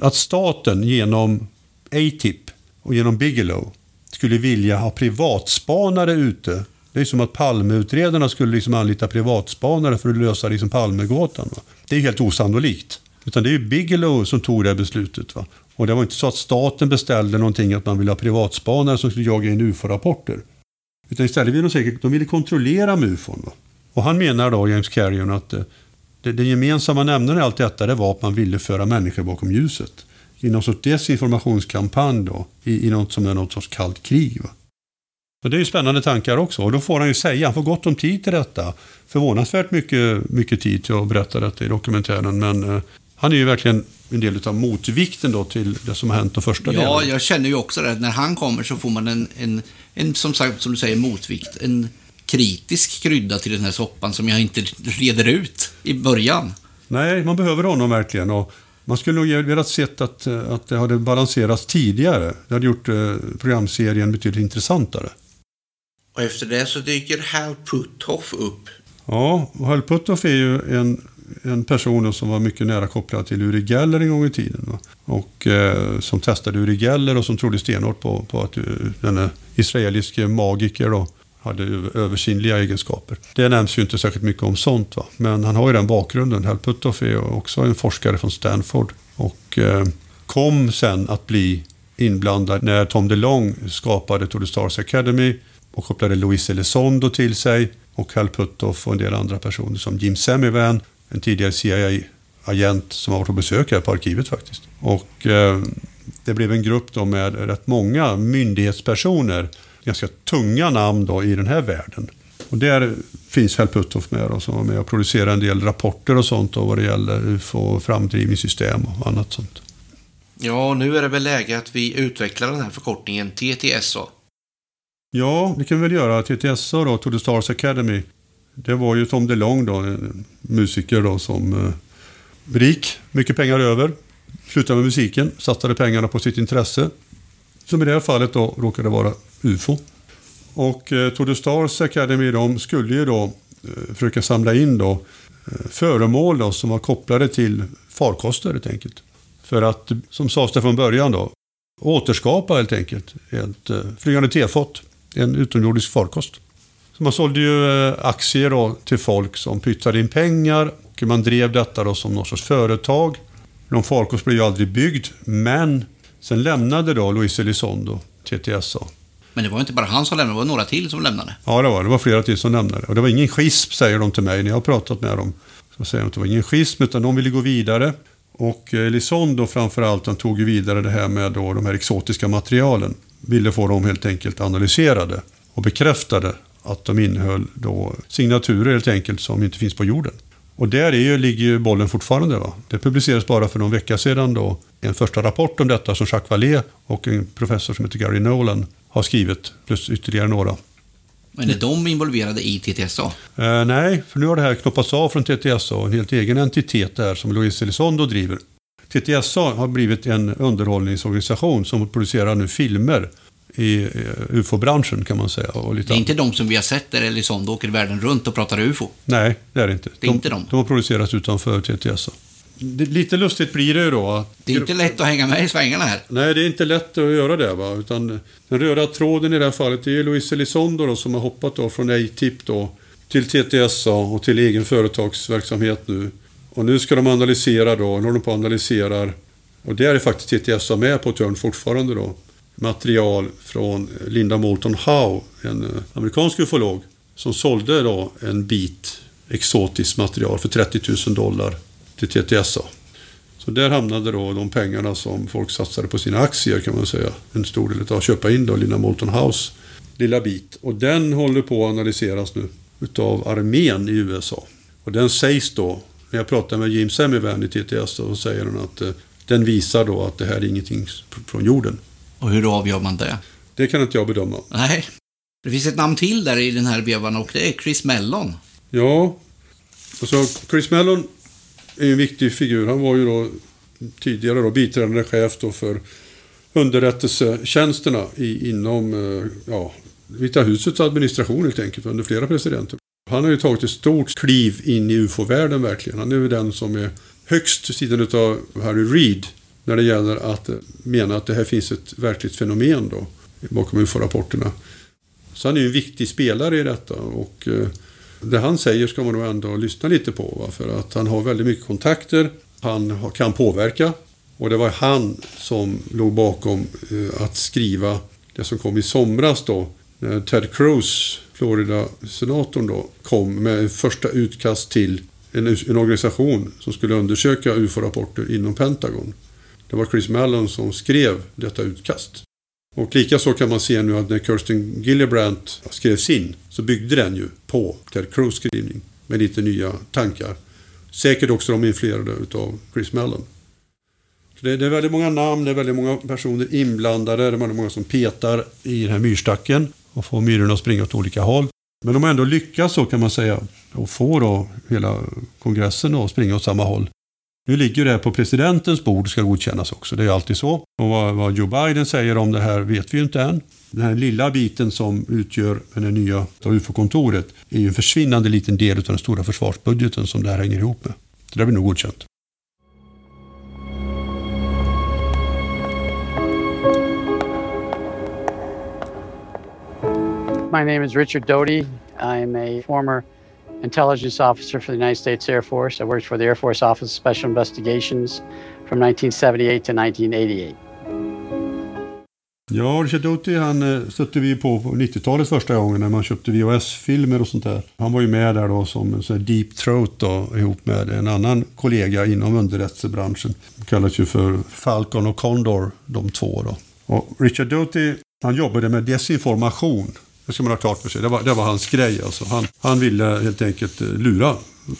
Att staten genom ATIP och genom Bigelow skulle vilja ha privatspanare ute. Det är som att Palmeutredarna skulle liksom anlita privatspanare för att lösa liksom Palmegåtan. Va? Det är helt osannolikt. Utan det är ju Bigelow som tog det här beslutet. Va? Och det var inte så att staten beställde någonting att man ville ha privatspanare som skulle jaga in UFO-rapporter. Utan istället ville de säkert de ville kontrollera MUFON. Va? Och han menar då, James Carrion, att eh, det, det gemensamma nämnaren i allt detta det var att man ville föra människor bakom ljuset. I någon sorts desinformationskampanj då, i, i något som är något sorts kallt krig. Va? Och det är ju spännande tankar också. Och då får han ju säga, han får gott om tid till detta. Förvånansvärt mycket, mycket tid till att berätta detta i dokumentären. Men eh, han är ju verkligen en del av motvikten då till det som har hänt de första Ja, delarna. jag känner ju också det. När han kommer så får man en, en, en som sagt, som du säger, motvikt. En kritisk krydda till den här soppan som jag inte reder ut i början. Nej, man behöver honom verkligen. Och man skulle nog velat sett att, att det hade balanserats tidigare. Det hade gjort eh, programserien betydligt intressantare. Och efter det så dyker Hal Puthoff upp. Ja, Hal Puthoff är ju en, en person som var mycket nära kopplad till Uri Geller en gång i tiden. Va? Och eh, som testade Uri Geller och som trodde stenhårt på, på att eh, uh, denne israeliske magiker då hade översinnliga egenskaper. Det nämns ju inte särskilt mycket om sånt. Va? Men han har ju den bakgrunden. Hal Puthoff är också en forskare från Stanford. Och eh, kom sen att bli inblandad när Tom DeLong skapade Tour de Stars Academy och kopplade Louis Elizondo till sig och Hal Puttoff och en del andra personer som Jim Semivan, en tidigare CIA-agent som har varit på besök här på arkivet faktiskt. Och eh, det blev en grupp då med rätt många myndighetspersoner, ganska tunga namn då i den här världen. Och där finns Hal Puthoff med då, som var med och producerade en del rapporter och sånt då, vad det gäller UFO, framdrivningssystem och annat sånt. Ja, nu är det väl läge att vi utvecklar den här förkortningen TTS då. Ja, det kan vi väl göra. TTSA då, To the Stars Academy. Det var ju Tom DeLong då, en musiker då som eh, rik, mycket pengar över. Slutade med musiken, satsade pengarna på sitt intresse. Som i det här fallet då råkade vara UFO. Och eh, Tour de Stars Academy de skulle ju då eh, försöka samla in då eh, föremål då, som var kopplade till farkoster helt enkelt. För att, som sades det från början då, återskapa helt enkelt ett eh, flygande tefat, en utomjordisk farkost. Man sålde ju eh, aktier då till folk som pytsade in pengar och man drev detta då som någon sorts företag. Någon farkost blev ju aldrig byggd, men sen lämnade då Luis Elizondo TTSA. Men det var inte bara han som lämnade, det var några till som lämnade. Ja, det var det. var flera till som lämnade. Och det var ingen schism, säger de till mig när jag har pratat med dem. Så säger de att det var ingen schism, utan de ville gå vidare. Och eh, Elizondo framförallt, han tog ju vidare det här med då de här exotiska materialen. Ville få dem helt enkelt analyserade och bekräftade att de innehöll då signaturer helt enkelt som inte finns på jorden. Och där är ju, ligger ju bollen fortfarande. Va? Det publicerades bara för någon vecka sedan då en första rapport om detta som Jacques Vallée och en professor som heter Gary Nolan har skrivit, plus ytterligare några. Men är de involverade i TTSA? Eh, nej, för nu har det här knoppats av från TTSA en helt egen entitet där som Louise Elizondo driver. TTSA har blivit en underhållningsorganisation som producerar nu filmer i ufo-branschen kan man säga. Och lite Det är inte de som vi har sett där Elizondo åker världen runt och pratar UFO. Nej, det är det inte. Det är inte de. De har producerats utanför TTSA. Det, lite lustigt blir det ju då. att- Det är inte lätt att hänga med i svängarna här. Nej, det är inte lätt att göra det. Va? Utan den röda tråden i det här fallet det är Louise Elizondo då, som har hoppat då från A-tip då till TTSA och till egen företagsverksamhet nu. Och nu ska de analysera då, nu håller de på och analyserar. Och där är faktiskt TTSA med på törn fortfarande då. Material från Linda Moulton Howe, en eh, amerikansk ufolog, som sålde då en bit exotiskt material för 30 000 dollar till TTSA. Så där hamnade då de pengarna som folk satsade på sina aktier kan man säga. En stor del av att köpa in då Linda Moulton House lilla bit. Och den håller på att analyseras nu utav armén i USA. Och den sägs då, när jag pratar med Jim Semivan i TTS så säger hon att eh, den visar då att det här är ingenting från jorden. Och hur avgör man det? Det kan inte jag bedöma. Nej. Det finns ett namn till där i den här vevan och det är Chris Mellon. Ja, alltså Chris Mellon är en viktig figur. Han var ju då tidigare då biträdande chef då för underrättelsetjänsterna i, inom eh, ja, Vita husets administration helt enkelt under flera presidenter. Han har ju tagit ett stort kliv in i ufo-världen verkligen. Han är ju den som är högst sidan av Harry Reid när det gäller att mena att det här finns ett verkligt fenomen då bakom ufo-rapporterna. Så han är ju en viktig spelare i detta och eh, det han säger ska man nog ändå lyssna lite på. Va? För att han har väldigt mycket kontakter. Han kan påverka. Och det var han som låg bakom eh, att skriva det som kom i somras då. När Ted Cruz, Florida-senatorn då, kom med första utkast till en, en organisation som skulle undersöka UFO-rapporter inom Pentagon. Det var Chris Mallon som skrev detta utkast. Och likaså kan man se nu att när Kirsten Gillibrand skrevs in så byggde den ju på Ted Cruz skrivning med lite nya tankar. Säkert också de influerade utav Chris Mellon. Så det, det är väldigt många namn, det är väldigt många personer inblandade, det är väldigt många som petar i den här myrstacken och får myrorna att springa åt olika håll. Men de har ändå lyckats så kan man säga och få då hela kongressen att springa åt samma håll. Nu ligger det här på presidentens bord och ska godkännas också. Det är alltid så. Och vad, vad Joe Biden säger om det här vet vi ju inte än. Den här lilla biten som utgör det nya UFO-kontoret är ju en försvinnande liten del av den stora försvarsbudgeten som det här hänger ihop med. Så det blir nog godkänt. My name is Richard Doty. I'm a former intelligence officer for the United States Air Force. I worked for the Air Force Office of Special Investigations from 1978 to 1988. Ja, Richard Doty han eh, stötte vi på på 90-talet första gången när man köpte VHS-filmer och sånt där. Han var ju med där då som en sån här deep throat då, ihop med en annan kollega inom underrättelsebranschen. De kallas ju för Falcon och Condor, de två då. Och Richard Doty, han jobbade med desinformation. Det ska man ha klart för sig. Det var, det var hans grej alltså. Han, han ville helt enkelt eh, lura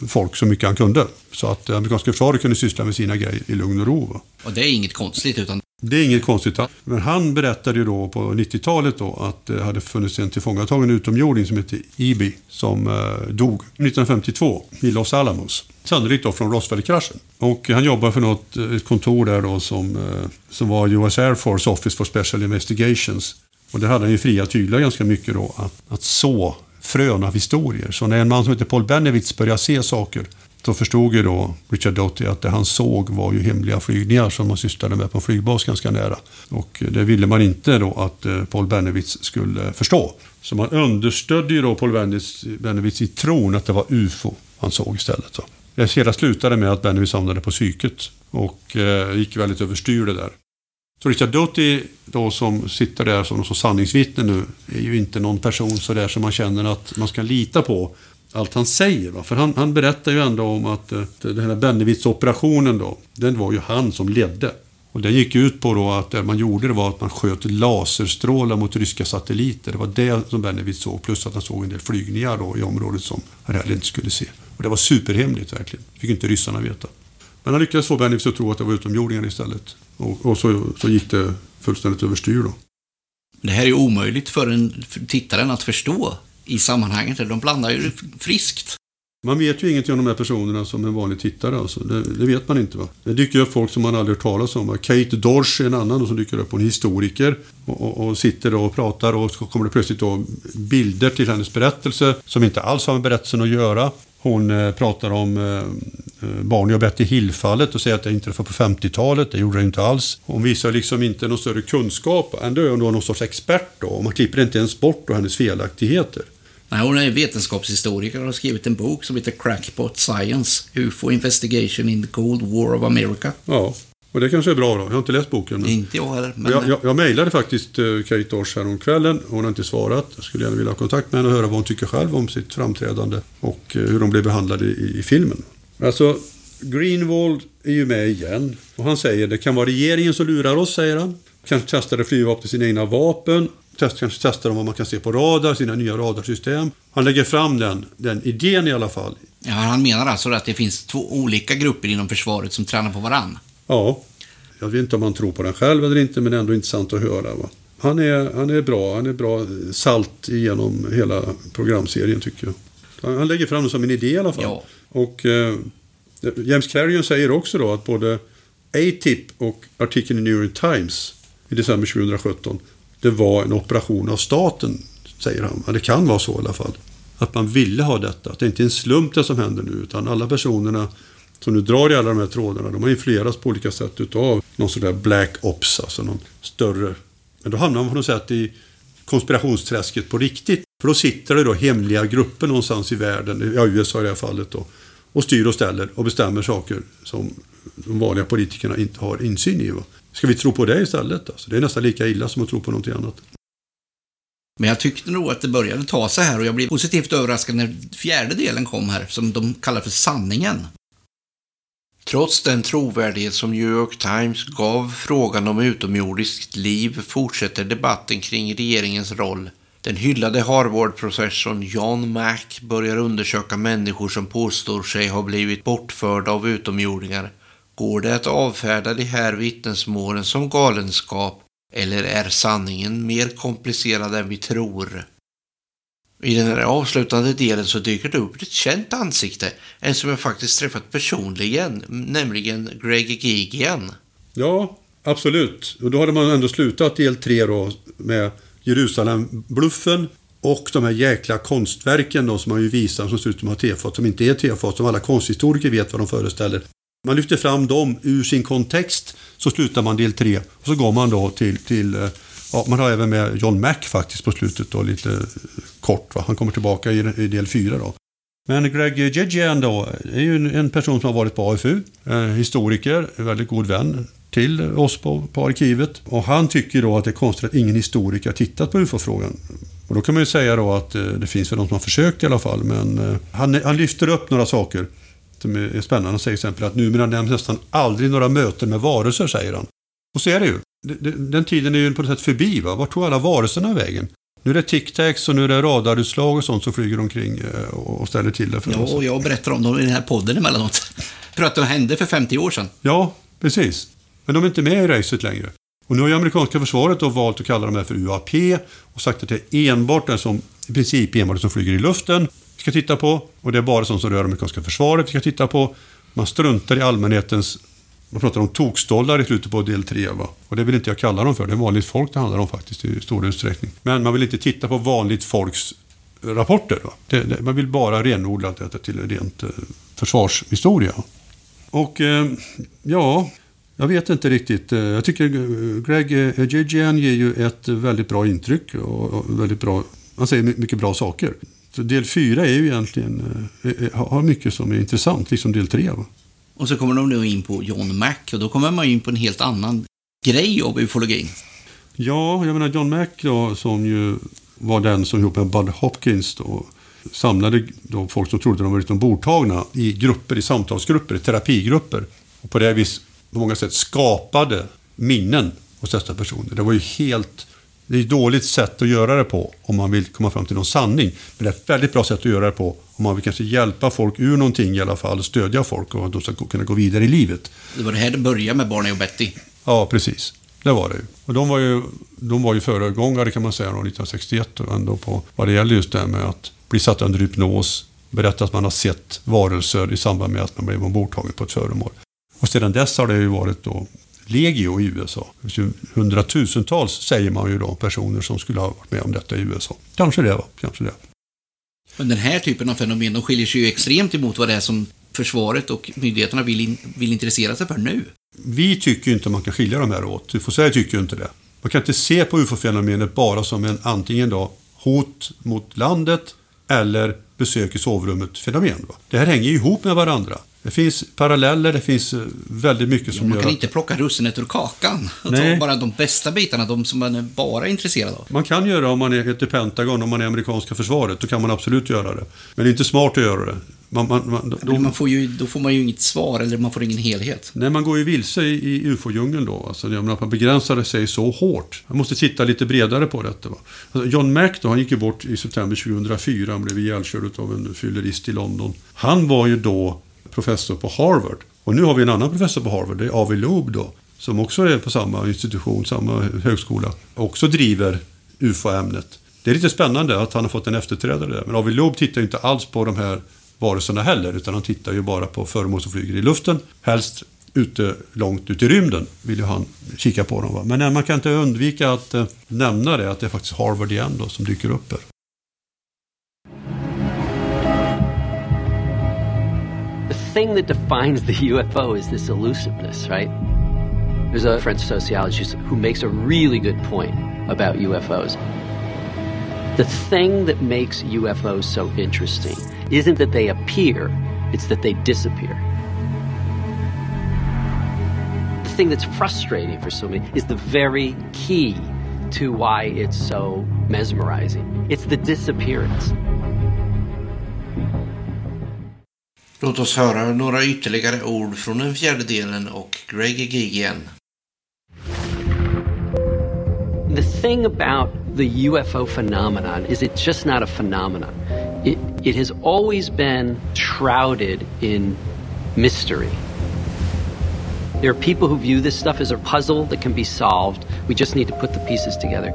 folk så mycket han kunde. Så att det amerikanska försvaret kunde syssla med sina grejer i lugn och ro. Va? Och det är inget konstigt, utan Det är inget konstigt. Men han berättade ju då på 90-talet då att det hade funnits en tillfångatagen utomjording som hette Ibi som eh, dog 1952 i Los Alamos. Sannolikt då från Roswell-kraschen. Och han jobbade för något eh, ett kontor där då som, eh, som var US Air Force Office for Special Investigations. Och där hade han ju fria tyglar ganska mycket då att, att så frön av historier. Så när en man som heter Paul Benevitz började se saker då förstod ju då Richard Doty att det han såg var ju hemliga flygningar som man sysslade med på en flygbas ganska nära. Och det ville man inte då att eh, Paul Benevitz skulle förstå. Så man understödde ju då Paul Benevitz i tron att det var UFO han såg istället. Då. Det hela slutade med att Benevitz hamnade på psyket och eh, gick väldigt överstyr det där. Så Richard Doty då som sitter där som någon sanningsvittne nu är ju inte någon person så där som man känner att man ska lita på allt han säger. Va? För han, han berättar ju ändå om att att den här Bennevitz-operationen då, den var ju han som ledde. Och den gick ut på då att det man gjorde det var att man sköt laserstrålar mot ryska satelliter. Det var det som Bennevitz såg, plus att han såg en del flygningar då i området som han heller inte skulle se. Och det var superhemligt verkligen. fick inte ryssarna veta. Men han lyckades få Bennevitz att tro att det var utomjordingar istället. Och, och så, så gick det fullständigt överstyr då. Det här är omöjligt för en för tittaren att förstå i sammanhanget. De blandar ju friskt. Man vet ju ingenting om de här personerna som en vanlig tittare. Alltså. Det, det, vet man inte. Va? Det dyker upp folk som man aldrig hört talas om. Va? Kate Dorsch är en annan som dyker upp. Hon är historiker och, och, och sitter och pratar och så kommer det plötsligt då bilder till hennes berättelse som inte alls har med berättelsen att göra. Hon eh, pratar om eh Barney och Betty Hill-fallet och säger att det inträffade på 50-talet. Det gjorde det inte alls. Hon visar liksom inte någon större kunskap. Ändå är hon någon sorts expert då. Och man klipper inte ens bort då hennes felaktigheter. Nej, hon är vetenskapshistoriker och har skrivit en bok som heter Crackpot Science, UFO Investigation in the Cold War of America. Ja, och det kanske är bra då. Jag har inte läst boken. Men... Inte jag heller. Men... Jag, jag, jag mejlade faktiskt uh, Kate Dorsch kvällen. Hon har inte svarat. Jag skulle gärna vilja ha kontakt med henne och höra vad hon tycker själv om sitt framträdande och uh, hur de blev behandlade i, i filmen. Alltså, Greenwald är ju med igen. Och han säger det kan vara regeringen som lurar oss, säger han. Kanske testade flygvapnet sina egna vapen test, kanske testar de vad man kan se på radar, sina nya radarsystem. Han lägger fram den, den idén i alla fall. Ja, han menar alltså att det finns två olika grupper inom försvaret som tränar på varann? Ja. Jag vet inte om han tror på den själv eller inte, men det är ändå intressant att höra. Va? Han, är, han är bra, han är bra salt genom hela programserien tycker jag. Han lägger fram det som en idé i alla fall. Ja. Och eh, James Clarion säger också då att både ATIP och artikeln i New York Times i december 2017 det var en operation av staten, säger han. Ja, det kan vara så i alla fall. Att man ville ha detta. Att det inte är en slump det som händer nu, utan alla personerna som nu drar i alla de här trådarna, de har influerats på olika sätt utav någon sån där black ops, alltså någon större... Men då hamnar man på något sätt i konspirationsträsket på riktigt. För då sitter det då hemliga grupper någonstans i världen, ja USA i det här fallet då, och styr och ställer och bestämmer saker som de vanliga politikerna inte har insyn i. Va? Ska vi tro på det istället? Alltså, det är nästan lika illa som att tro på någonting annat. Men jag tyckte nog att det började ta sig här och jag blev positivt överraskad när fjärde delen kom här, som de kallar för sanningen. Trots den trovärdighet som New York Times gav frågan om utomjordiskt liv fortsätter debatten kring regeringens roll. Den hyllade Harvard-professorn John Mack börjar undersöka människor som påstår sig ha blivit bortförda av utomjordingar Går det att avfärda de här vittnesmålen som galenskap eller är sanningen mer komplicerad än vi tror? I den här avslutande delen så dyker det upp ett känt ansikte, en som jag faktiskt träffat personligen, nämligen Greg Gigian. Ja, absolut. Och då hade man ändå slutat del 3 då med Jerusalem-bluffen och de här jäkla konstverken då som man ju visar som ser ut som har tefat, som inte är tefat, som alla konsthistoriker vet vad de föreställer. Man lyfter fram dem ur sin kontext, så slutar man del tre. Och så går man då till, till eh, ja, man har även med John Mack faktiskt på slutet då, lite eh, kort. Va? Han kommer tillbaka i, i del fyra då. Men Greg Jejian då, är ju en person som har varit på AFU, eh, historiker, väldigt god vän till oss på, på arkivet. Och han tycker då att det är konstigt att ingen historiker har tittat på UFO-frågan. Och då kan man ju säga då att eh, det finns väl de som har försökt i alla fall, men eh, han, han lyfter upp några saker som är spännande. Han säger till exempel att numera nämns nästan aldrig några möten med varelser, säger han. Och så är det ju. Den tiden är ju på något sätt förbi. Va? Vart tog alla varelserna vägen? Nu är det tic-tacs och nu är det radarutslag och sånt som flyger omkring eh, och ställer till det för ja, oss. och jag berättar om dem i den här podden emellanåt. För att det hände för 50 år sedan. Ja, precis. Men de är inte med i racet längre. Och nu har ju amerikanska försvaret då valt att kalla de här för UAP och sagt att det är enbart den som, i princip enbart det som flyger i luften vi ska titta på. Och det är bara sånt som rör amerikanska försvaret vi ska titta på. Man struntar i allmänhetens man pratar om tokstollar i slutet på del 3. Va? Och det vill inte jag kalla dem för. Det är vanligt folk det handlar om faktiskt i stor utsträckning. Men man vill inte titta på vanligt folks rapporter. Det, det, man vill bara renodla detta till rent eh, försvarshistoria. Och eh, ja, jag vet inte riktigt. Eh, jag tycker Greg Ejigian ger ju ett väldigt bra intryck och, väldigt bra, han säger mycket bra saker. Så del 4 är ju egentligen, har mycket som är intressant, liksom del 3. Va? Och så kommer de nu in på John Mac och då kommer man in på en helt annan grej av ufologin. Ja, jag menar John Mac då, som ju var den som ihop med Bud Hopkins då, samlade då folk som trodde de var lite ombordtagna i grupper, i samtalsgrupper, i terapigrupper. Och på det vis på många sätt skapade minnen hos dessa personer. Det var ju helt... Det är ett dåligt sätt att göra det på om man vill komma fram till någon sanning. Men det är ett väldigt bra sätt att göra det på om man vill kanske hjälpa folk ur någonting i alla fall, stödja folk och att de ska kunna gå vidare i livet. Det var det här det började med Barney och Betty. Ja, precis. Det var det ju. Och de var ju, de var ju föregångare kan man säga, 1961 ändå på vad det gäller just det här med att bli satt under hypnos, berätta att man har sett varelser i samband med att man blev ombordtagen på ett föremål. Och sedan dess har det ju varit då legio i USA. Hundratusentals, säger man ju då, personer som skulle ha varit med om detta i USA. Kanske det, va? Kanske det. Men den här typen av fenomen, de skiljer sig ju extremt emot vad det är som försvaret och myndigheterna vill, in, vill intressera sig för nu. Vi tycker inte man kan skilja de här åt. UFO-Sverige tycker ju inte det. Man kan inte se på UFO-fenomenet bara som en antingen då hot mot landet eller besök i sovrummet-fenomen. Det här hänger ihop med varandra. Det finns paralleller, det finns eh, väldigt mycket som ja, man gör kan inte plocka russinet ur kakan och Nej. ta bara de bästa bitarna, de som man är bara intresserad av. Man kan göra om man är ett Pentagon, om man är amerikanska försvaret, då kan man absolut göra det. Men det är inte smart att göra det. Man, man, man, då, man får ju, då får man ju inget svar, eller man får ingen helhet. Nej, man går ju vilse i, i ufo-djungeln då. Alltså, jag menar, man begränsade sig så hårt. Man måste titta lite bredare på detta. Va? Alltså, John Mack då, han gick ju bort i september 2004. Han blev ihjälkörd av en fyllerist i London. Han var ju då professor på Harvard. Och nu har vi en annan professor på Harvard, det är Avi Loeb då, som också är på samma institution, samma högskola, också driver UFO-ämnet. Det är lite spännande att han har fått en efterträdare där. Men Avi Loeb tittar ju inte alls på de här varelserna heller, utan han tittar ju bara på föremål som flyger i luften. Helst ute, långt ut i rymden vill ju han kika på dem. Va? Men eh, man kan inte undvika att eh, nämna det, att det är faktiskt Harvard igen då, som dyker upp här. Thing that defines the UFO is this elusiveness, right? There's a French sociologist who makes a really good point about UFOs. The thing that makes UFOs so interesting isn't that they appear, it's that they disappear. The thing that's frustrating for so many is the very key to why it's so mesmerizing. It's the disappearance. Låt oss höra några ytterligare ord från den fjärde delen och Greg Gigian. The thing about the UFO phenomenon is it's just not a phenomenon. It, it has always been shrouded in mystery. There are people who view this stuff as a puzzle that can be solved. We just need to put the pieces together.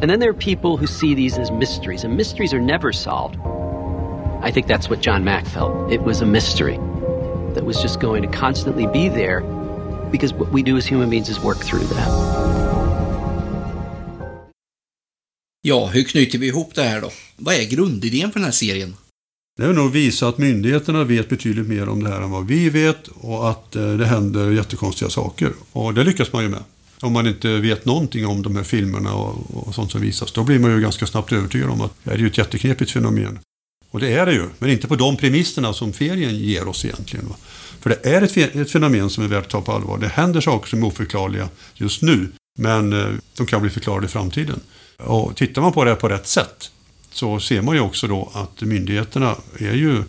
And then there are people who see these as mysteries, and mysteries are never solved. I think that's what John Mack felt. It was a mystery that was just going to constantly be there because what we do as human beings is work through that. Ja, hur knyter vi ihop det här då? Vad är grundidén för den här serien? Det är nog att visa att myndigheterna vet betydligt mer om det här än vad vi vet och att eh, det händer jättekonstiga saker. Och det lyckas man ju med. Om man inte vet någonting om de här filmerna och, och sånt som visas, då blir man ju ganska snabbt övertygad om att det är ju ett jätteknepigt fenomen. Och det är det ju, men inte på de premisserna som ferien ger oss egentligen. Va? För det är ett, ett fenomen som är värt att ta på allvar. Det händer saker som är oförklarliga just nu, men eh, de kan bli förklarade i framtiden. Och tittar man på det på rätt sätt så ser man ju också då att myndigheterna är ju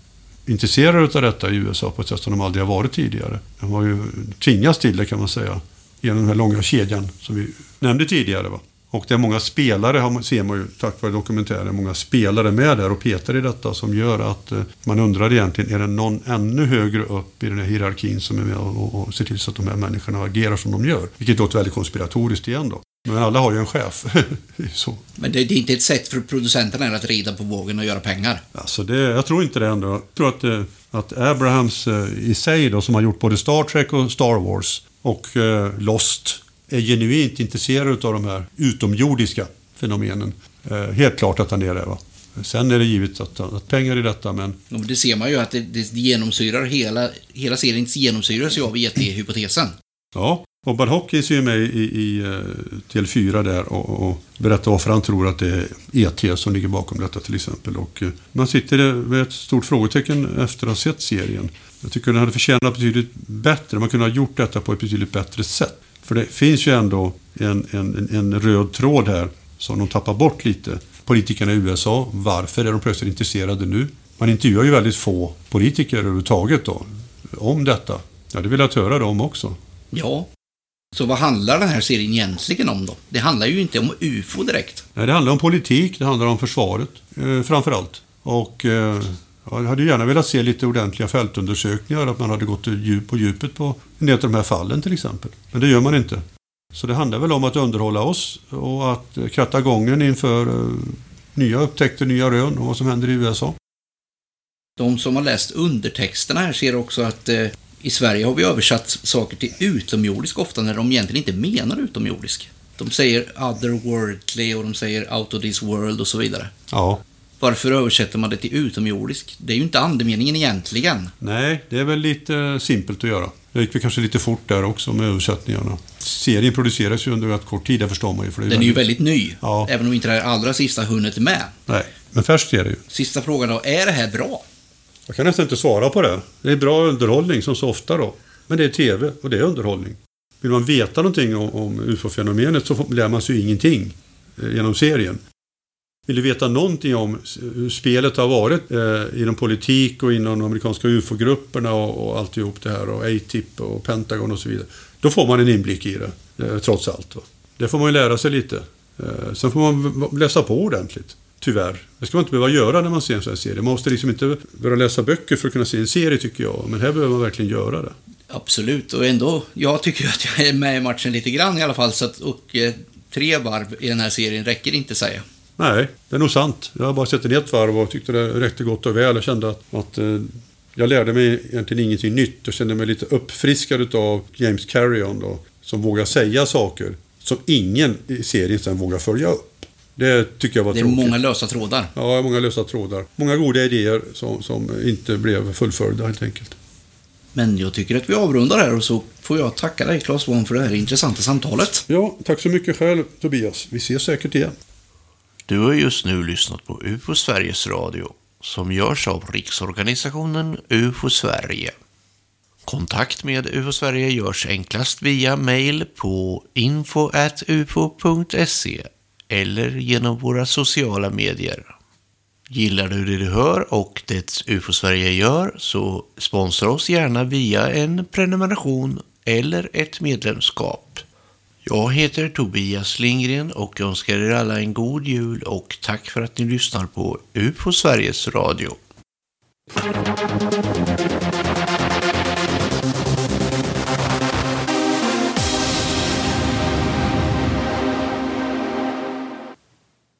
intresserade av detta i USA på ett sätt som de aldrig har varit tidigare. De har ju tvingats till det kan man säga genom den här långa kedjan som vi nämnde tidigare. Va? Och det är många spelare, ser man ju tack vare dokumentären, många spelare med där och petar i detta som gör att eh, man undrar egentligen, är det någon ännu högre upp i den här hierarkin som är med och, och ser till så att de här människorna agerar som de gör? Vilket låter väldigt konspiratoriskt igen då. Men alla har ju en chef. så. Men det, det, är inte ett sätt för producenterna att rida på vågen och göra pengar? Alltså det, jag tror inte det ändå. Jag tror att, eh, att Abrahams eh, i sig då, som har gjort både Star Trek och Star Wars och eh, Lost är genuint intresserad av de här utomjordiska fenomenen. Eh, helt klart att han är det. Va? Sen är det givet att, att pengar i detta, men... Ja, det ser man ju att det, det genomsyrar hela, hela serien genomsyras ju av ET-hypotesen. Ja, och Hopkins är ju med i, i uh, TL4 där och, och berättar varför han tror att det är ET som ligger bakom detta till exempel. Och uh, man sitter med ett stort frågetecken efter att ha sett serien. Jag tycker den hade förtjänat betydligt bättre. Man kunde ha gjort detta på ett betydligt bättre sätt. För det finns ju ändå en, en, en röd tråd här som de tappar bort lite. Politikerna i USA, varför är de plötsligt intresserade nu? Man intervjuar ju väldigt få politiker överhuvudtaget då, om detta. Jag hade velat höra dem också. Ja. Så vad handlar den här serien egentligen om då? Det handlar ju inte om UFO direkt. Nej, det handlar om politik, det handlar om försvaret eh, framför allt. Och eh, jag hade gärna velat se lite ordentliga fältundersökningar, att man hade gått på djupet på en del av de här fallen till exempel. Men det gör man inte. Så det handlar väl om att underhålla oss och att kratta gången inför eh, nya upptäckter, nya rön och vad som händer i USA. De som har läst undertexterna här ser också att eh, i Sverige har vi översatt saker till utomjordisk ofta när de egentligen inte menar utomjordisk. De säger otherworldly och de säger out of this world och så vidare. Ja. Varför översätter man det till utomjordisk? Det är ju inte andemeningen egentligen. Nej, det är väl lite simpelt att göra. Det gick väl kanske lite fort där också med översättningarna. Serien produceras ju under rätt kort tid, det förstår man ju. För det är Den är ju väldigt ny, ja. även om inte det allra sista hunnit med. Nej, men färskt är det ju. Sista frågan då, är det här bra? Jag kan nästan inte svara på det. Det är bra underhållning som så ofta då. Men det är TV och det är underhållning. Vill man veta någonting om, om UFO-fenomenet så lär man sig ju ingenting eh, genom serien. Vill du veta någonting om hur spelet har varit eh, inom politik och inom de amerikanska UFO-grupperna och, och alltihop det här och ATIP och Pentagon och så vidare. Då får man en inblick i det, eh, trots allt. Va? Det får man ju lära sig lite. Eh, sen får man läsa på ordentligt. Tyvärr. Det ska man inte behöva göra när man ser en sån här serie. Man måste liksom inte börja läsa böcker för att kunna se en serie tycker jag. Men här behöver man verkligen göra det. Absolut, och ändå, jag tycker att jag är med i matchen lite grann i alla fall. Så att, och eh, tre varv i den här serien räcker inte säger jag. Nej, det är nog sant. Jag har bara sett den ett varv och tyckte det räckte gott och väl. Jag kände att, att eh, jag lärde mig egentligen ingenting nytt. Jag kände mig lite uppfriskad av James Carrion då, som vågar säga saker som ingen i serien sen vågar följa upp. Det tycker jag var tråkigt. Det är många lösa trådar. Ja, många lösa trådar. Många goda idéer som, som inte blev fullföljda helt enkelt. Men jag tycker att vi avrundar här och så får jag tacka dig Claes Svahn för det här intressanta samtalet. Ja, tack så mycket själv Tobias. Vi ses säkert igen. Du har just nu lyssnat på UFO Sveriges Radio som görs av Riksorganisationen UFO Sverige. Kontakt med UFO Sverige görs enklast via mail på info.ufo.se eller genom våra sociala medier. Gillar du det du hör och det UFO Sverige gör så sponsra oss gärna via en prenumeration eller ett medlemskap. Jag heter Tobias Lindgren och önskar er alla en god jul och tack för att ni lyssnar på UFO Sveriges Radio.